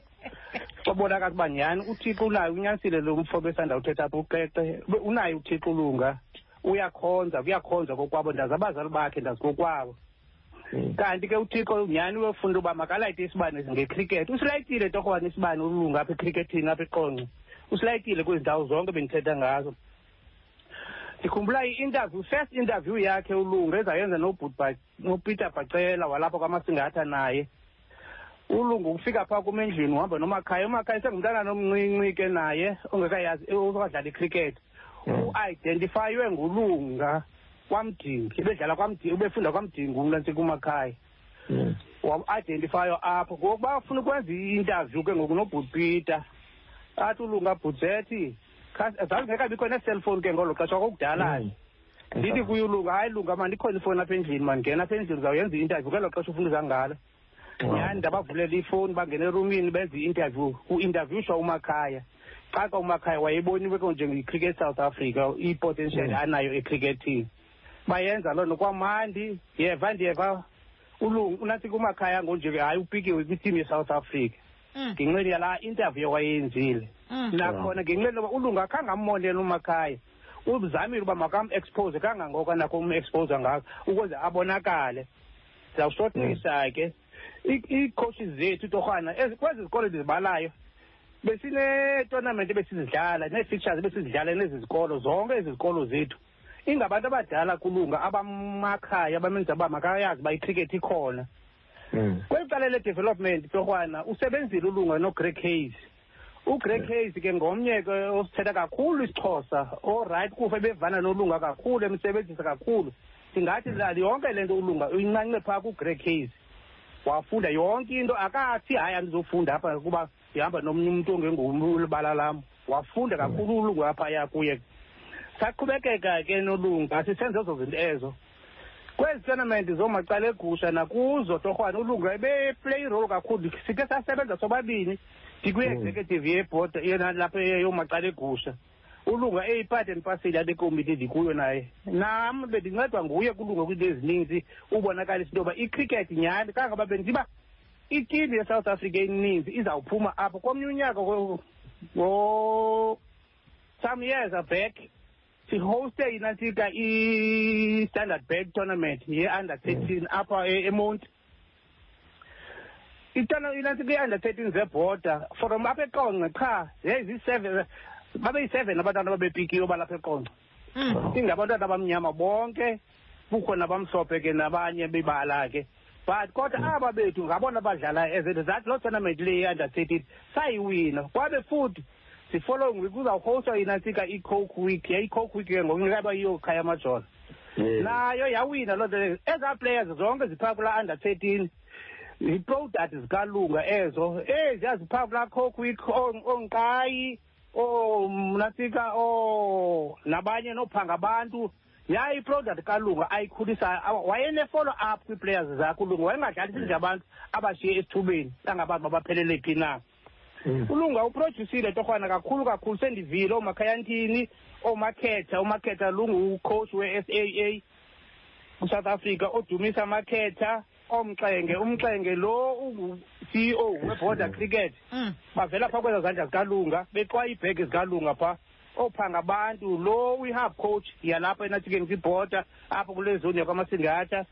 Kwabonakala uba nyhani? Uthixo unayo unyanisile lo mfo besanda uthetha apha uqeqe. Ube- unayo uthixo ulunga. Uyakhonza kuyakhonza kokwabo. Ndazi abazali bakhe ndazi kokwabo. Mm. kanti ke uthixo nyhani uyofunda uba makalayite isibane ngecricket? Usilayitile torhwana isibane ulunga apha ecrickethini apha eqonce. Usilayitile kwezi ndawo zonke bendithetha ngazo. Ndikhumbula i-interview first interview yakhe ulunga ezayenza nopeter bacela walapha kwamasingatha naye. Ulunga ukufika phaa kum endlini uhamba nomakhaya. Umakhaya sengumntana omncinci ke naye ongekayazi okadlala icricket. Mm. uidentifaywe ngulunga kwamdingi ebedlala kwamdingi ubefunda kwamdingi umnantsi kumakhaya Mm. wa-identifywa apho ngokuba afuna ukwenza i-interview ke ngoku nobhutpeter athi ulunga bhujethi zazingekabikho nee-cellphone ke ngolo xesha kwakudala Mm. ndithi kuye ulunga hayi lunga mandikhona ifowuni apha endlini mandingena apha endlini uzawuyenza i-interview. Kwelo xesha ufuna uzangalo nyhani ndabavulela ifowuni bangena erumini benza i-interview. Ku-interviewshwa umakhaya. Xaxa umakhaya wayeboniwe ke njengecricket south africa i-potential Mm. anayo ecrickethini bayenza loo nto kwamandi ndiyeva ndiyeva ulunga unathi kumakhaya ngonje hayi upikiwe kwitimu ye-south africa. Mm. Ngenxeni yalaa interview wayeyenzile Mm. nakhona ngenxeni yoba ulunga khange ammonele umakhaya. Uzamile uba makam-expose kangangoko anakho um-expose ngako ukuze abonakale. Ndizawushotlisa ke I- iicoaches zethu torhwana ezi- kwezi zikolo ndizibalayo besinetonament ebesizidlala nee-fixtures ebesizidlala nezi zikolo zonke ezi zikolo zethu. Ingabantu abadala kulunga abamakhaya abamenza uba makayazi uba icricket ikhona. Mm. kweli cala le-development torhwana usebenzile ulunga nogreg hayes. Ugreg hayes ke ngomnye ke osithetha kakhulu isixhosa orayithi kufa ebevana nolunga kakhulu emsebenzisa kakhulu. Ndingathi lali yonke le nto ulunga uyincance phaa kugreg hayes. Wafunda yonke into akathi hayi andizofunda apha kuba ndihamba nomnye umntu ongenguulibala lam. Wafunda kakhulu ulunga apha ya kuye. Saqhubekeka ke nolunga sisenze ezo zinto ezo. Kwezi tournament zoomacala egusha nakuzo torhwana ulunga ebeplay role kakhulu. Sikhe sasebenza sobabini ndikwi-executive yebhodi yena lapha yoomacala egusha. ulunga eyipart and parcel yale komiti ndikuyo naye. Nam bendincedwa nguye kulunga kwiinto ezininzi ubonakalisa into yoba icricket nyhani. Kangaba bendiba itimu yesouth africa eninzi izawuphuma apho. Komnye unyaka some years back sihoste inantsika i-standard bank tournament ye-under thirteen apha e- emonti. Inantsika i-under thirteen zebhoda. From apha eqonce qha yeziyi-seven babeyi-seven abantwana ababepikiwe balapha eqonce. Ingabantwana abamnyama bonke kukho nabamhlophe ke nabanye bebala ke. But kodwa aba bethu ngabona badlalayo ezethu zathi loo tournament le ye-under thirteen sayiwina. Kwabe futhi the following week kuzawuhostwa inantsika i-coke week yayi-coke week ke ngokunikaba yiyo khaya amajona nayo yawina loo nto leyo. Ezaa players zonke ziphaa kulaa under thirteen. Ziiproduct zikalunga ezo. Eziya ziphaa kulaa coke week oonkayi oomnatsika o nabanye noophanga abantu. Yaye iproduct kalunga ayikhulisayo wayenefolo up kwii-players zakhe ulunga. Wayengadlalisi nje abantu abashiye esithubeni angabantu babaphelele phi na? Ulunga uproducile torhwana kakhulu kakhulu. Sendivile oomakhayantini oomakhetha umakhetha lungucoach we-s a a kusouth africa odumisa makhetha omxenge. Umxenge lo ungu-c e o weborder cricket. Bavela phaa kweza zandla zikalunga beqwa iibhegi zikalunga phaa. Ophanga abantu lo uyi-hub coach yalapha enathikeni kwibhoda apho kule zoni yakwamasingatha.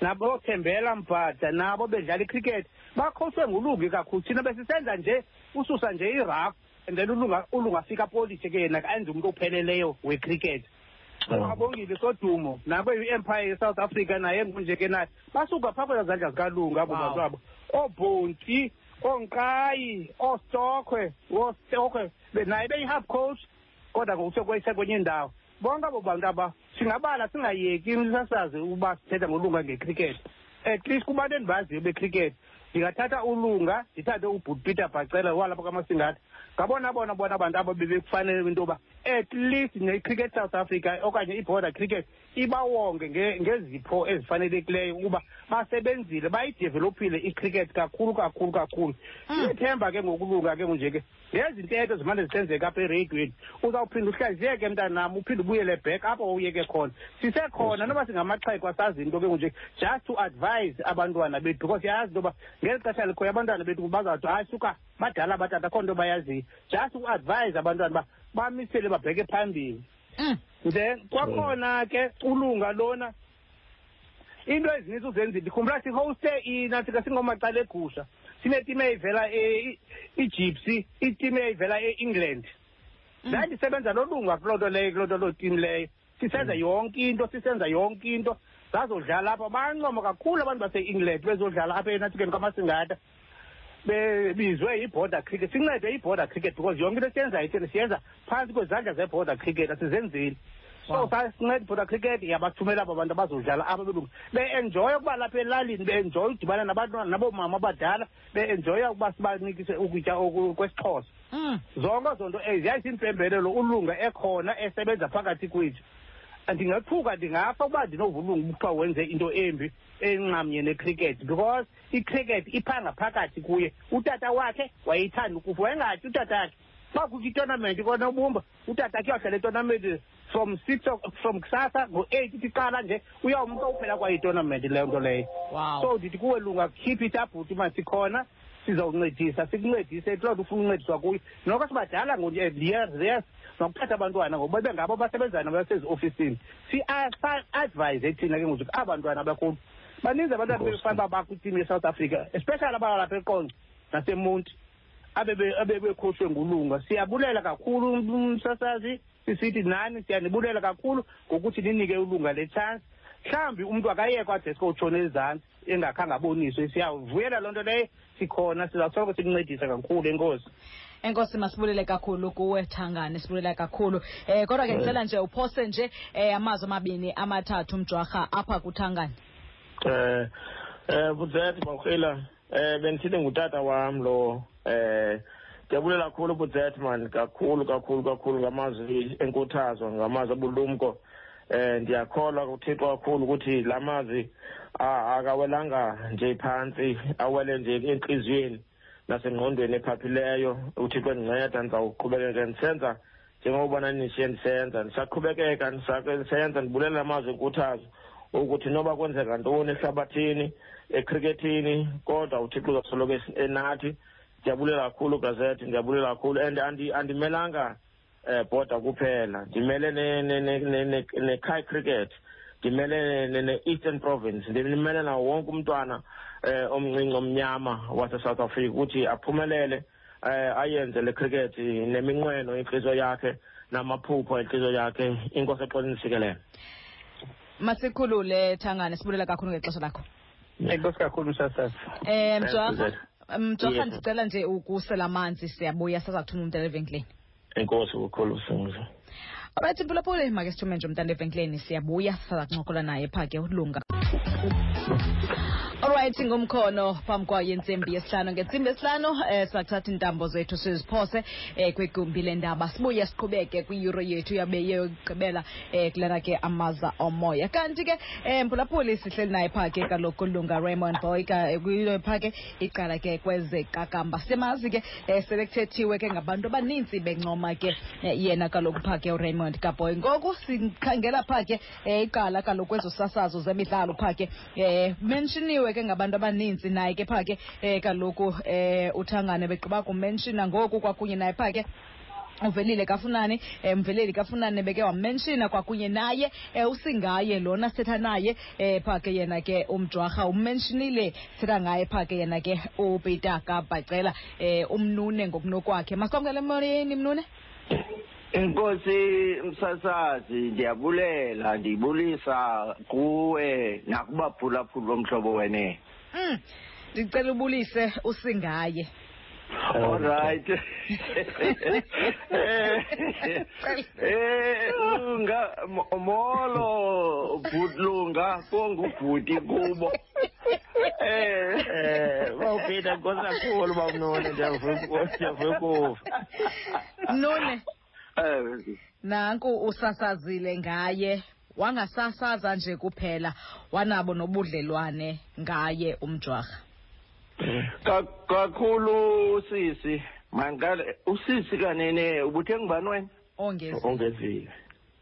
Nabo thembela mbhada nabo bedlala icricket. Bakhotshwe ngulungi kakhulu. Thina besisenza nje ususa nje iraf and then ulunga ulungafika politshe ke yena enze umntu opheleleyo wecricket. Abongile sodumo nakwe-empire ye-south africa naye ngunje ke naye. Basuka phaa kweza zandla zikalunga abo bantu abo oobhonti oonkayi oostokhwe oostokhwe naye beyi-hub coach kodwa ngokusekwese kwenye indawo. Bonke abo bantu aba singabala singayeki sasazi uba sithetha ngolunga ngecricket. At least kubantu endibaziyo becricket ndingathatha ulunga ndithathe ubhut peter bhacela walapha kwamasingatha ngabona bona bona abantu abo bebekufanele into yoba at least ne-cricket south africa okanye iborder cricket ibawonge ngezipho ezifanelekileyo ukuba basebenzile bayidevelophile icricket kakhulu kakhulu kakhulu. Ithemba ke ngokulunga ke nje ke ngezi ntetho zimane zisenzeka apha ereyidweni uzawuphinda uhlaziyeke mntanam uphinde ubuyele back apho wawuyeke khona. Sisekhona noba singamaxheko asazi into ke nje just to advise abantwana bethu because yazi into yoba ngeli xesha likhoyo abantwana bethu bazawuthi hayi suka badala abatata akho nto bayaziyo. Just uadvise abantwana uba bamisele babheke phambili. Then kwakhona ke ulunga lona. Into ezininzi uzenzile ndikhumbula sihoste inatsika singomacala egusha sinetimu eyivela igypsy itimu eyivela e-england ndandisebenza nolunga kuloo nto leyo kuloo nto loo timu leyo. Sisenza yonke into sisenza yonke into. Zazodlala apha bancoma kakhulu abantu base-england bezodlala apha enathikeni kwamasingatha bebizwe yi-border cricket. Sincede i-border cricket because yonke into esiyenzayo thina siyenza phantsi kwezandla ze-border cricket asizenzeli. So sasinceda i-border cricket yabathumela abo bantu abazodlala apha belungu. Be-enjoya ukuba lapha elalini be-enjoya udibana nabantwana naboomama abadala be-enjoya ukuba sibanikise ukutya kwesixhosa. Zonke ezo nto ezi yayisimpembelelo ulunga ekhona esebenza phakathi kwethu. Ndingathuka ndingafa uba ndinovulunga kuthiwa wenze into embi enxamnye necricket because icricket iphaa ngaphakathi kuye. Utata wakhe wayeyithanda ukufa wayengathi utata wakhe xa kukho itournament kona ubumba utata khe uyawudlala itournament from six from kusasa ngo-eight ithi qala nje uyawumka uphela kwayo itournament leyo nto leyo. So ndithi kuwe lunga keep it up uthi masikhona sizawuncedisa sikuncedise kuloo nto ufuna uncediswa kuyo noko sibadala years years nokuthatha abantwana ngoba bengabo basebenzayo nabasezi-ofisini si-advise thina ke ngoku aba bantwana abakhulu baninzi abantwana bebefana uba bakwitimu ye-south africa especially abalapha eqonce nasemonti abebekhoshwe ngulunga. Siyabulela kakhulu umsasazi sisithi nani siyanibulela kakhulu ngokuthi ninike ulunga le chance. Mhlawumbi umntu akayekwa adeske utshona ezantsi engakhange aboniswe. Siyavuyela loo nto leyo sikhona sizawusoloko sikuncedisa kakhulu enkosi enkosi masibulele kakhulu kuwe thangane sibulele kakhulu. Eh kodwa ke ndicela nje uphose nje eh amazwi amabini amathathu mjwarha apha kuthangane. Eh eh budzethi mawukhila eh bendithithi ngutata wam lo. Eh ndiyabulela kakhulu budzethi man kakhulu kakhulu kakhulu ngamazwi enkuthazo ngamazwi abulumko. Eh ndiyakholwa kuthixo kakhulu ukuthi la mazwi akawelanga nje phantsi awele nje entliziyweni nasengqondweni ephaphileyo uthixo endinceda ndizawuqhubekeka ndisenza njengokubona nishiye ndisenza ndisaqhubekeka ndisake ndisenza ndibulela amazwi enkuthazo ukuthi noba kwenzeka ntoni ehlabathini ekrikethini kodwa uthixo uzasoloko es- enathi ndiyabulela kakhulu gazethi ndiyabulela kakhulu and andi- andimelanga eh bhoda kuphela ndimele ne- ne- ne- ne- ne- ne-kai cricket ndimele ne- ne-eastern province ndimele nawo wonke umntwana eh omncinci omnyama wase-south africa ukuthi aphumelele eh ayenze le cricket neminqweno inhliziyo yakhe namaphupho enhliziyo yakhe inkosi exoleni sikelele masikhulule thangane sibulela kakhulu ngexesha lakho. Enkosi kakhulu sasazi um mjwarha Yes. ndicela nje ukusela amanzi siyabuya saza kuthuma umntana evenkileni enkosi kukhulu singuze alright mpulaphule make sithume nje umntana evenkileni siyabuya saza kuncokola naye phaa ke ulunga alright ngumkhono phambi kwayo intsimbi yesihlanu. Ngentsimbi yesihlanu eh sathatha intambo zethu siziphose eh kwigumbi lendaba. Sibuye siqhubeke kwiyuro yethu yabe yokugqibela eh kulana ke amaza omoya. Kanti ke eh mphulaphuli sihleli naye phaa ke kaloku ulunga raymond boyka eh, phaa ke iqala ke kwezekakamba semazi ke eh selekuthethiwe ke ngabantu abaninzi bencoma ke eh, yena kaloku phaa ke uraymond kaboy. Ngoku sikhangela phaa ke eh, iqala kaloku kwezosasazo zemidlalo phaa ke eh menshiniwe ke ngabantu abaninzi naye ke phaa ke eh kaloku eh uthangane begqiba kumenshina. Ngoku kwakunye naye phaa ke uvelile kafunani eh, mveleli kafunani beke wamenshina kwakunye naye eh, usingaye lona sithetha naye eh, phaa ke yena ke umjwarha. Umenshinile sithetha ngaye phaa ke yena ke upeter kabhacela eh, umnune ngokunokwakhe. Masikwamkele emoyeni mnune Inkosi msasazi ndiyabulela ndibulisa kuwe nakubaphulaphuli bomhlobo wene. mm. ndicela ubulise usingaye Alright. Eh lunga mo- molo bhutlunga kongubhuti kubo. Eh eh bawupita nkosi kakhulu bamnone ndiyavuka ndiyavuka ukuva mnune eh nanku usasazile ngaye wangasasaza nje kuphela wanabo nobudlelwane ngaye umjwarha Ka- kakhulu sisi mangale usisi kanene ubuthe ngibani wena? Ongezi ongezile.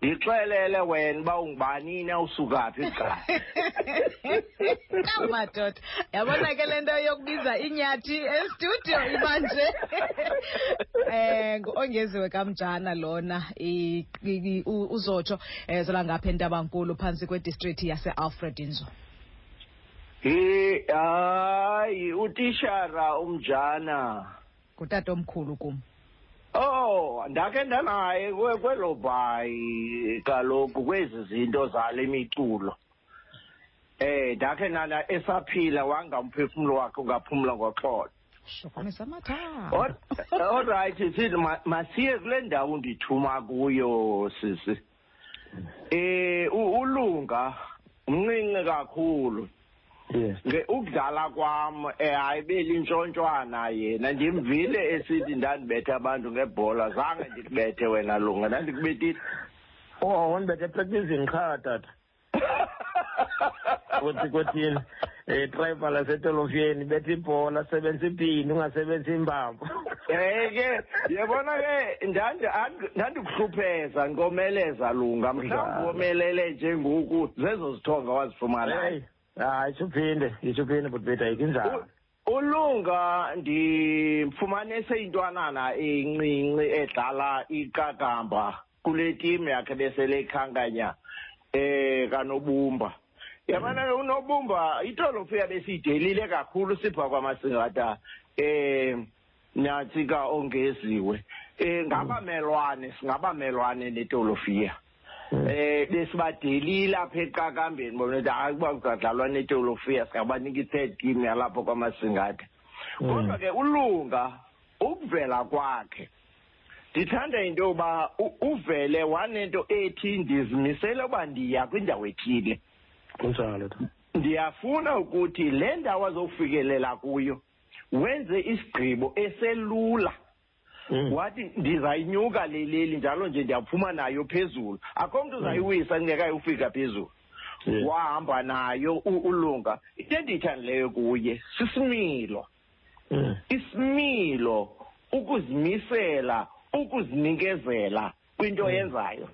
Ngixelele wena uba ungibanini awusukaphi igqala kamadoda yabona ke le nto yokubiza inyathi estudio ibanje? Eh ongeziwe kamjana lona i- i- i- u- uzotsho eh zola ngapha entabankulu phantsi kwedistrict yase-alfred inzo he hayi utishara umjana. Ngutata omkhulu kum. Oh ndakhe ndanaye kwe- kwelo bhayi kaloku kwezi zinto zale miculo. Eh ndakhe nana esaphila wangamphefumulo wakhe ungaphumla ngoxolo. Shokomisa amathambo All- right sithi ma- masiye kule ndawo ndithuma kuyo sisi. Eh ulunga umncinci kakhulu. Nge ukudlala kwam eh ayibeli intshontshwana yena. Ndimvile esithi ndandibethe abantu ngebhola. Zange ndikubethe wena lunga. Ndandikubethile oh wandibethe epracticing qha tata. Kuthi kuthini um tribal asetolofiyeni betha ibhola sebenza ipini ungasebenzi imbambo. Eh ke yabona ke ndandi and- ndandikuhlupheza ngomeleza lunga. Mhlawumbi womelele nje ngoku zezo zithonga wazifumana. Heyi hayi itsho uphinde itsho uphinde butbeta yikho injalo U- ulunga ndimfumanise intwanana encinci edlala iqakamba kule timu yakhe besele ikhankanya eh kanobumba. Yabona ke unobumba itolofiya besiyidelile kakhulu sipha kwamasingata eh natsika ongeziwe eh ngabamelwane singabamelwane netolofiya eh besibadelile apha eqakambeni bona ukuthi hayi kuba kuzadlalwa netolofiya singabanika i-third game yalapho kwamasingatha. Kodwa ke ulunga ukuvela kwakhe ndithanda into yoba u- uvele wanento ethi ndizimisele uba ndiya kwindawo ethile. Kunjalo ndiyafuna ukuthi le ndawo azofikelela kuyo wenze isigqibo eselula. Mm. Wathi ndizayinyuka le leli njalo nje ndiyaphuma nayo phezulu. Akho mntu uzayiwisa kungekayofika phezulu. Yeah. wahamba nayo u- ulunga. Into endiyithandileyo kuye sisimilo. Mm. isimilo ukuzimisela ukuzinikezela kwinto oyenzayo.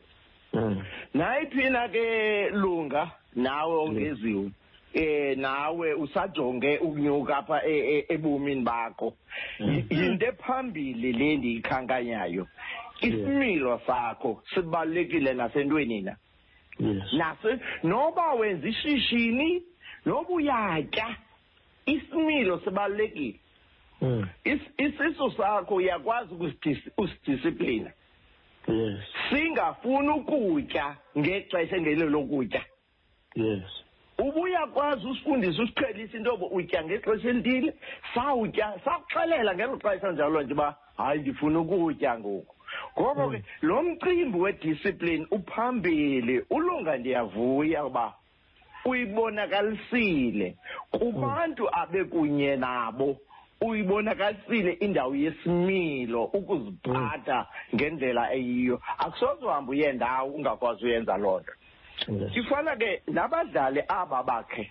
Mm. nayiphina ke lunga nawe ongeziwe. Eh nawe usajonge ukunyuka apha e- e- ebomini bakho. Y- yinto ephambili le ndiyikhankanyayo isimilo sakho sibalulekile nasentweni na? Nase noba wenza ishishini noba uyatya isimilo sibalulekile. Mm. Is- isisu sakho uyakwazi usidisiplina singafuni ukutya ngexesha engelo lokutya. Yes. Ubuyakwazi usifundisa usiqhelisa into yoba utya ngexesha elithile sawutya sakuxelela ngelo xesha njalo nje uba hayi ndifuna ukutya ngoku. Ngoko ke lo mcimbi wediscipline uphambili ulunga ndiyavuya uba uyibonakalisile. Kubantu abekunye nabo uyibonakalisile indawo yesimilo ukuziphatha ngendlela eyiyo. Akusoze uhambe uye ndawo ungakwazi uyenza loo nto. Yes. ifana ke nabadlali aba bakhe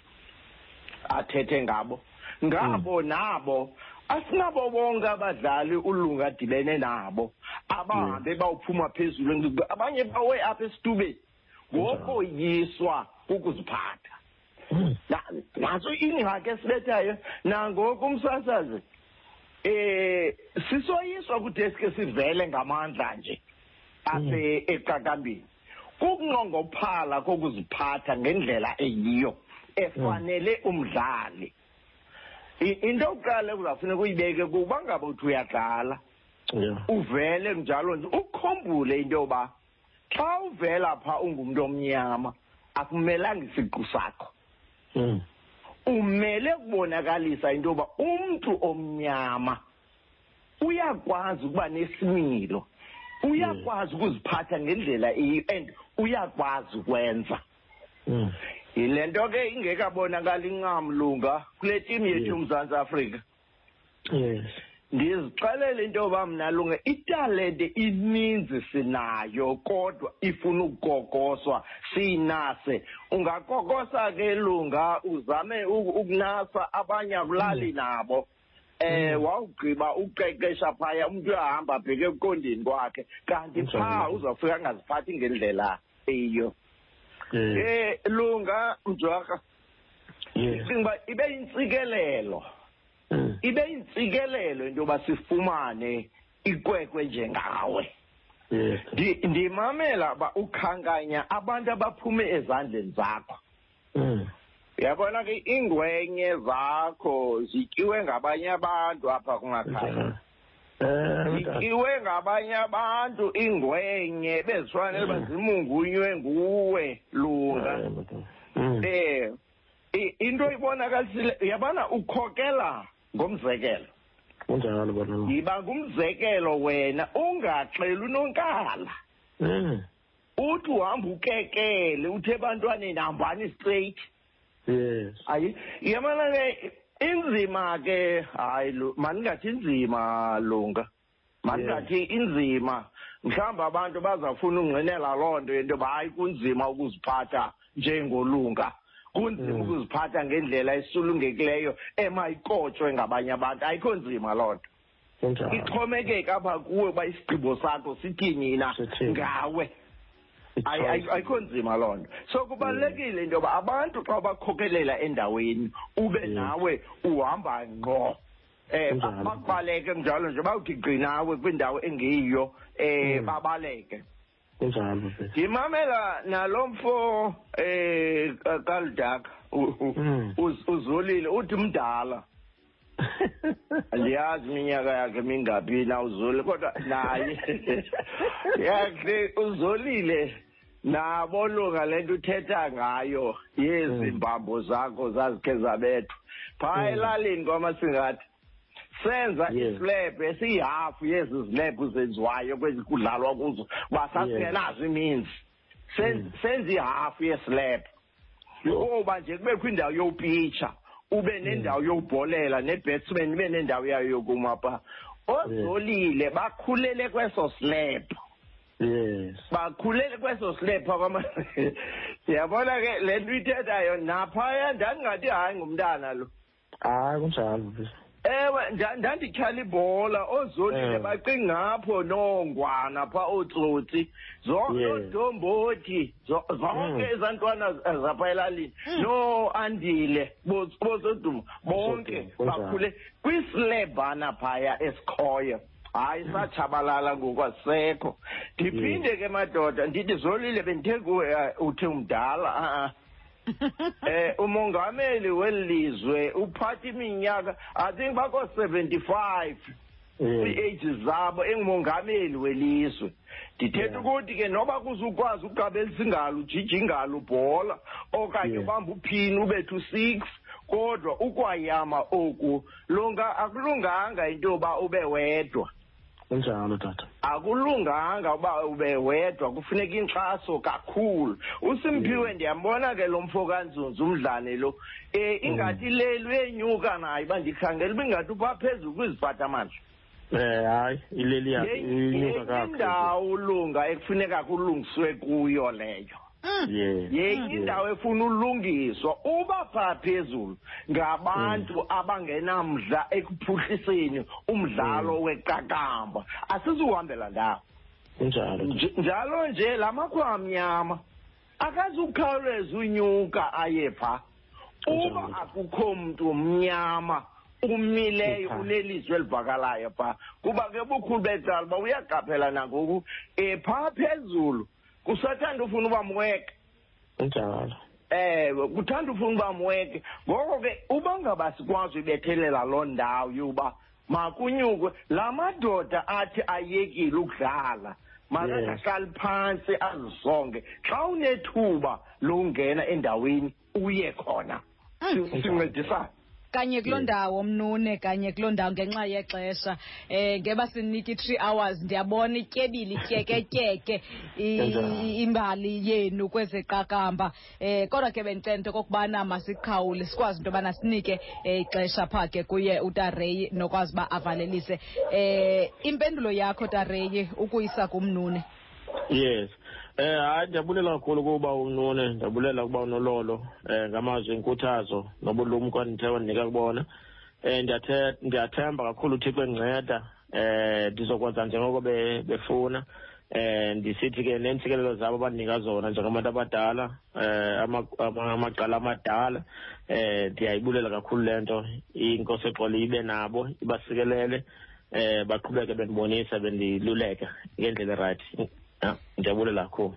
athethe ngabo ngabo nabo asinabo bonke abadlali ulunga adibene nabo abahambe bawuphuma phezulu abanye bawe apha esitubeni. Ngokoyiswa kukuziphatha. Mm. Na- naso ingxaki esibethayo nangoku umsasazi eh sisoyiswa kudeske sivele ngamandla nje ase eqakambini kukunqongophala kokuziphatha ngendlela eyiyo efanele umdlali. Into yokuqala ekuzawufuneka uyibeke kuba ngabe uthi uyadlala uvele njalo nje ukukhumbule into yoba xa uvela pha ungumntu omnyama akumelanga isiqu sakho. Mm. umele ukubonakalisa into yoba umntu omnyama uyakwazi ukuba nesimilo. Uyakwazi ukuziphatha ngendlela eyiyo and uyakwazi ukwenza Mm. yile nto ke ingekabonakali incam lunga kule tim yethu Yes. yomzantsi afrika Yes. ndizixelele into yoba mna lunga italente ininzi sinayo kodwa ifuna ukukokoswa siyinase ungakokosa ke lunga uzame u- ukunasa abanye akulali nabo eh wawugqiba uqeqesha phaya umuntu uyahamba abheke ekuqondeni kwakhe kanti pha uzawufika angaziphathi ngendlela Yes. eh lunga mjwaka uba ibe yintsikelelo. Mm. ibe yintsikelelo into yoba sifumane ikwekwe njengawe ndimamela uba ukhankanya abantu abaphume ezandleni zakho. Mm. Uyabona ke iingwenye zakho zityiwe ngabanye abantu apha kungakhaya Eh, zityiwe ngabanye abantu iingwenye bezifanele uba zimungunywe nguwe lunga. Eh i- into ibonakalisile uyabona ukhokela ngomzekelo Kunjalo bona. yiba ngumzekelo wena ungaxeli unonkala. Uthi uhamba ukekele uthi ebantwaneni hambani straight. Yes. hayi yabona ke inzima ke hayi lu- mandingathi inzima lunga mandingathi inzima mhlawumbi abantu bazafuna ungqinela loo nto yento yoba hayi kunzima ukuziphatha njengolunga kunzima Mm. ukuziphatha ngendlela esulungekileyo emayikotshwe ngabanye abantu ayikho nzima loo nto Kunjalo. ixhomekeka apha kuwe uba isigqibo sakho sithini na Sithini. ngawe Ayi- ayi- ayikho nzima loo nto so kubalulekile into yoba abantu xa bakhokelela endaweni ube Mm. nawe uhamba ngqo eh Kunjalo. bakubaleke njalo nje bawuthi gqi nawe kwindawo engeyiyo eh Mm. babaleke Kunjalo ke. ndimamela nalo mfo eh ka- kalidaka u- u- Mm. uz- uzolile uthi mdala andiyazi iminyaka yakhe mingaphi na uzolile kodwa naye yakhe uzolile nabo lunga le nto uthetha ngayo yezi Mm. mbambo zakho zazikhe zabethwa phaa Mm. elalini kwamasingathi senza Yes. islebhu esiyihafu yezi zilebhu zenziwayo kwezi kudlalwa kuzo uba sasingenazo iminzi Sen- Mm. senza ihafu yeslebhu kuba nje kubekho indawo yopitsha ube nendawo yokubholela ne-batsman ibe nendawo yayo yokuma pha ozolile bakhulele kweso slab yes. Bakhulele kweso slab kwama yabona ke le nto ithethayo naphaya ndandingathi hayi ngumntana lo. Hayi kunjalo ewe nda- ndandityhala ibhola oozolile Ewe. baqingapho noongwana phaa ootsotsi. Zonke Yes. oodombothi zo- zonke Mm. ezantwana zapha elalini. Nooandile Bos- bosoduma. Bonke bakhule kwislebhana phaya esikhoyo. Hayi satshabalala ngoku asisekho ndiphinde ke madoda ndithi zolile bendithe kuwe eh, uthi umdala a-a eh umongameli welizwe uphatha iminyaka i think bako 75 kwi-age zabo engumongameli welizwe. Ndithetha Yeah. ukuthi ke noba kuzukwazi ukugqabelisa ingalo ujija ingalo ubhola okanye Yeah. ubamba uphini ubethe u-six kodwa ukwayama oku lunga akulunganga into yoba ube wedwa. Kunjalo tata. Akulunganga uba ube wedwa kufuneka inkxaso kakhulu. Usimphiwe ndiyambona ke lo mfo kanzunzi umdlane lo. Um ingathi leli uyenyuka nayo uba ndikhangela uba ingathi upha phezulu kwiziphathamandla eh hayi ileli yakhe inyuka kakhulu. indawo ulunga ekufuneka kulungiswe kuyo leyo. Yes yenye indawo efuna ulungiswa uba phaa phezulu ngabantu abangenamdla ekuphuhliseni umdlalo weqakamba. Asizuhambela ndawo. Kunjalo Nj- njalo nje la makhwa amnyama akazukhawuleza unyuka aye phaa uba Kunjalo. akukho mntu mnyama umileyo Epha. unelizwi elivakalayo phaa kuba ke bukhulu becala uba uyaqaphela nangoku um phaa phezulu kusathanda ufuna uba mweke kunjalo ewe kuthanda ufuna uba mweke ngoko ke uba ngaba sikwazi uyibethelela loo ndawo yoba makunyukwe la madoda athi ayekile ukudlala makangahlali phantsi azisonge. Xa unethuba longena endaweni uye khona. Si- sincedisane. Kanye kuloo ndawo mnune kanye kuloo ndawo ngenxa yexesha. Um ngeba sinike i-three hours ndiyabona ityebile ityeketyeke imbali yenu kwezeqakamba. Um kodwa ke bendicela into okokubana masiqhawule sikwazi into yobana sinike um ixesha phaa ke kuye utareyi nokwazi uba avalelise. Um impendulo yakho tareyi ukuyisa kumnune. Yes hayi ndiyabulela kakhulu kuba unune ndiyabulela kuba unololo eh ngamazwi enkuthazo nobulumko ndithe wandinika kubona. Um ndiyathe ndiyathemba kakhulu uthixo endinceda eh ndizokwenza njengoko be- befuna. Eh ndisithi ke neentsikelelo zabo abandinika zona njengabantu abadala um ama- ama- amaqala amadala eh ndiyayibulela kakhulu le nto. Inkosi exolo ibe nabo ibasikelele eh baqhubeke bendibonisa bendiluleka ngendlela erayithi ja ndiyabulela kakhulu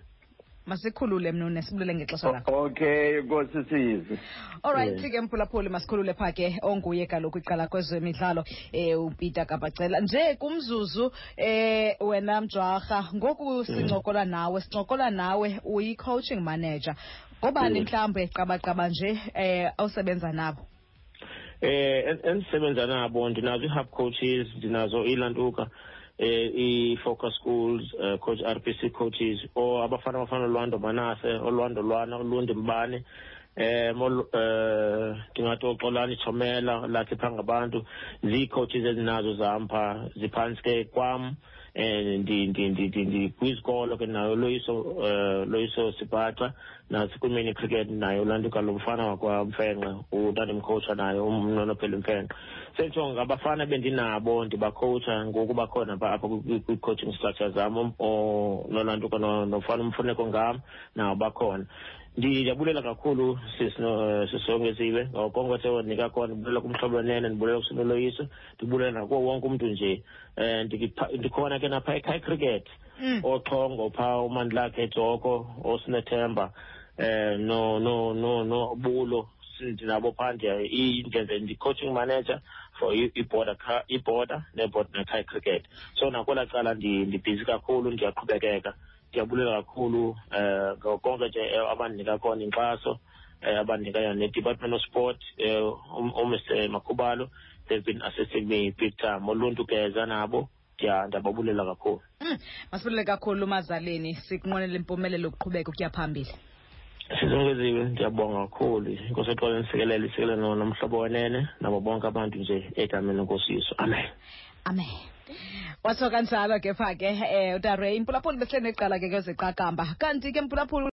masikhulule mnune sibulele ngexesha lakho. Okay nkosisizi allright alright Yeah. ke mphulaphuli masikhulule phaa ke onguye kaloku iqala kwezemidlalo um upeter kabacela. Nje kumzuzu eh wena mjwarha ngoku sincokola nawe sincokola nawe uyi-coaching manager. Ngobani mhlawumbi mhlawumbe qabaqaba nje eh awusebenza nabo? Eh en- endisebenza nabo ndinazo i-hub coaches ndinazo ilantuka eh i-focus schools eh, coach RPC coaches or abafana abafana olwando manase olwando lwana ulundi mbane eh mol- eh ndingathi oxolani chomela lathi phaa ngabantu zii-coaches ezinazo zam phaa ziphantsi ke kwam eh ndi ndi ndi ndi ndi kwizikolo ke nayo loyiso eh loyiso sipaxa nasi kwimini cricket nayo lantuka lo mfana wakwamfenqe utandimkhowutsha nayo umnonophela mfenqe senditsho ngabafana bendinabo ndibakhowutsha ngoku bakhona pha apha kwi- kwi-coaching structure zam um- o- nolantuka no- nofana umfuneko ngam nawo bakhona. Ndi- ndiyabulela kakhulu sisino- sisongeziwe ngokonke sewanika kona ndibulela kumhlobo wenene ndibulela kusinoloyiso ndibulela nakuwo wonke umntu nje. Um ndikhona ke napha ekhaya cricket Mm. oxhongo phaa umandilakhe ejoko osinethemba eh no no no no bulo ndinabo phaa ndiya- i- ndenze ndi-coaching manager for i- iborder ca- iborder neborder nekhaya cricket so nakwelaa cala ndi- ndibhizi kakhulu ndiyaqhubekeka ndiyabulela kakhulu eh konke nje abanika abandinika khona inkxaso eh abandinika yona ne-department of sport eh um- umr makhubalo. They've been assisting me big time. Oluntu geza nabo ndiya- ndiyababulela kakhulu. Mm, masibulele kakhulu umazaleni. Sikunqwenela impumelelo ukuqhubeka ukuya phambili. Sizongeziwe ndiyabonga kakhulu. Inkosi exolo nisikelele isikele nomhlobo wenene nabo bonke abantu nje egameni lenkosi yesu amen. Amen watsho kanjalo ke pha ke um utarey impulaphuli behleli neqala ke kweziqakamba kanti ke mpulaphuli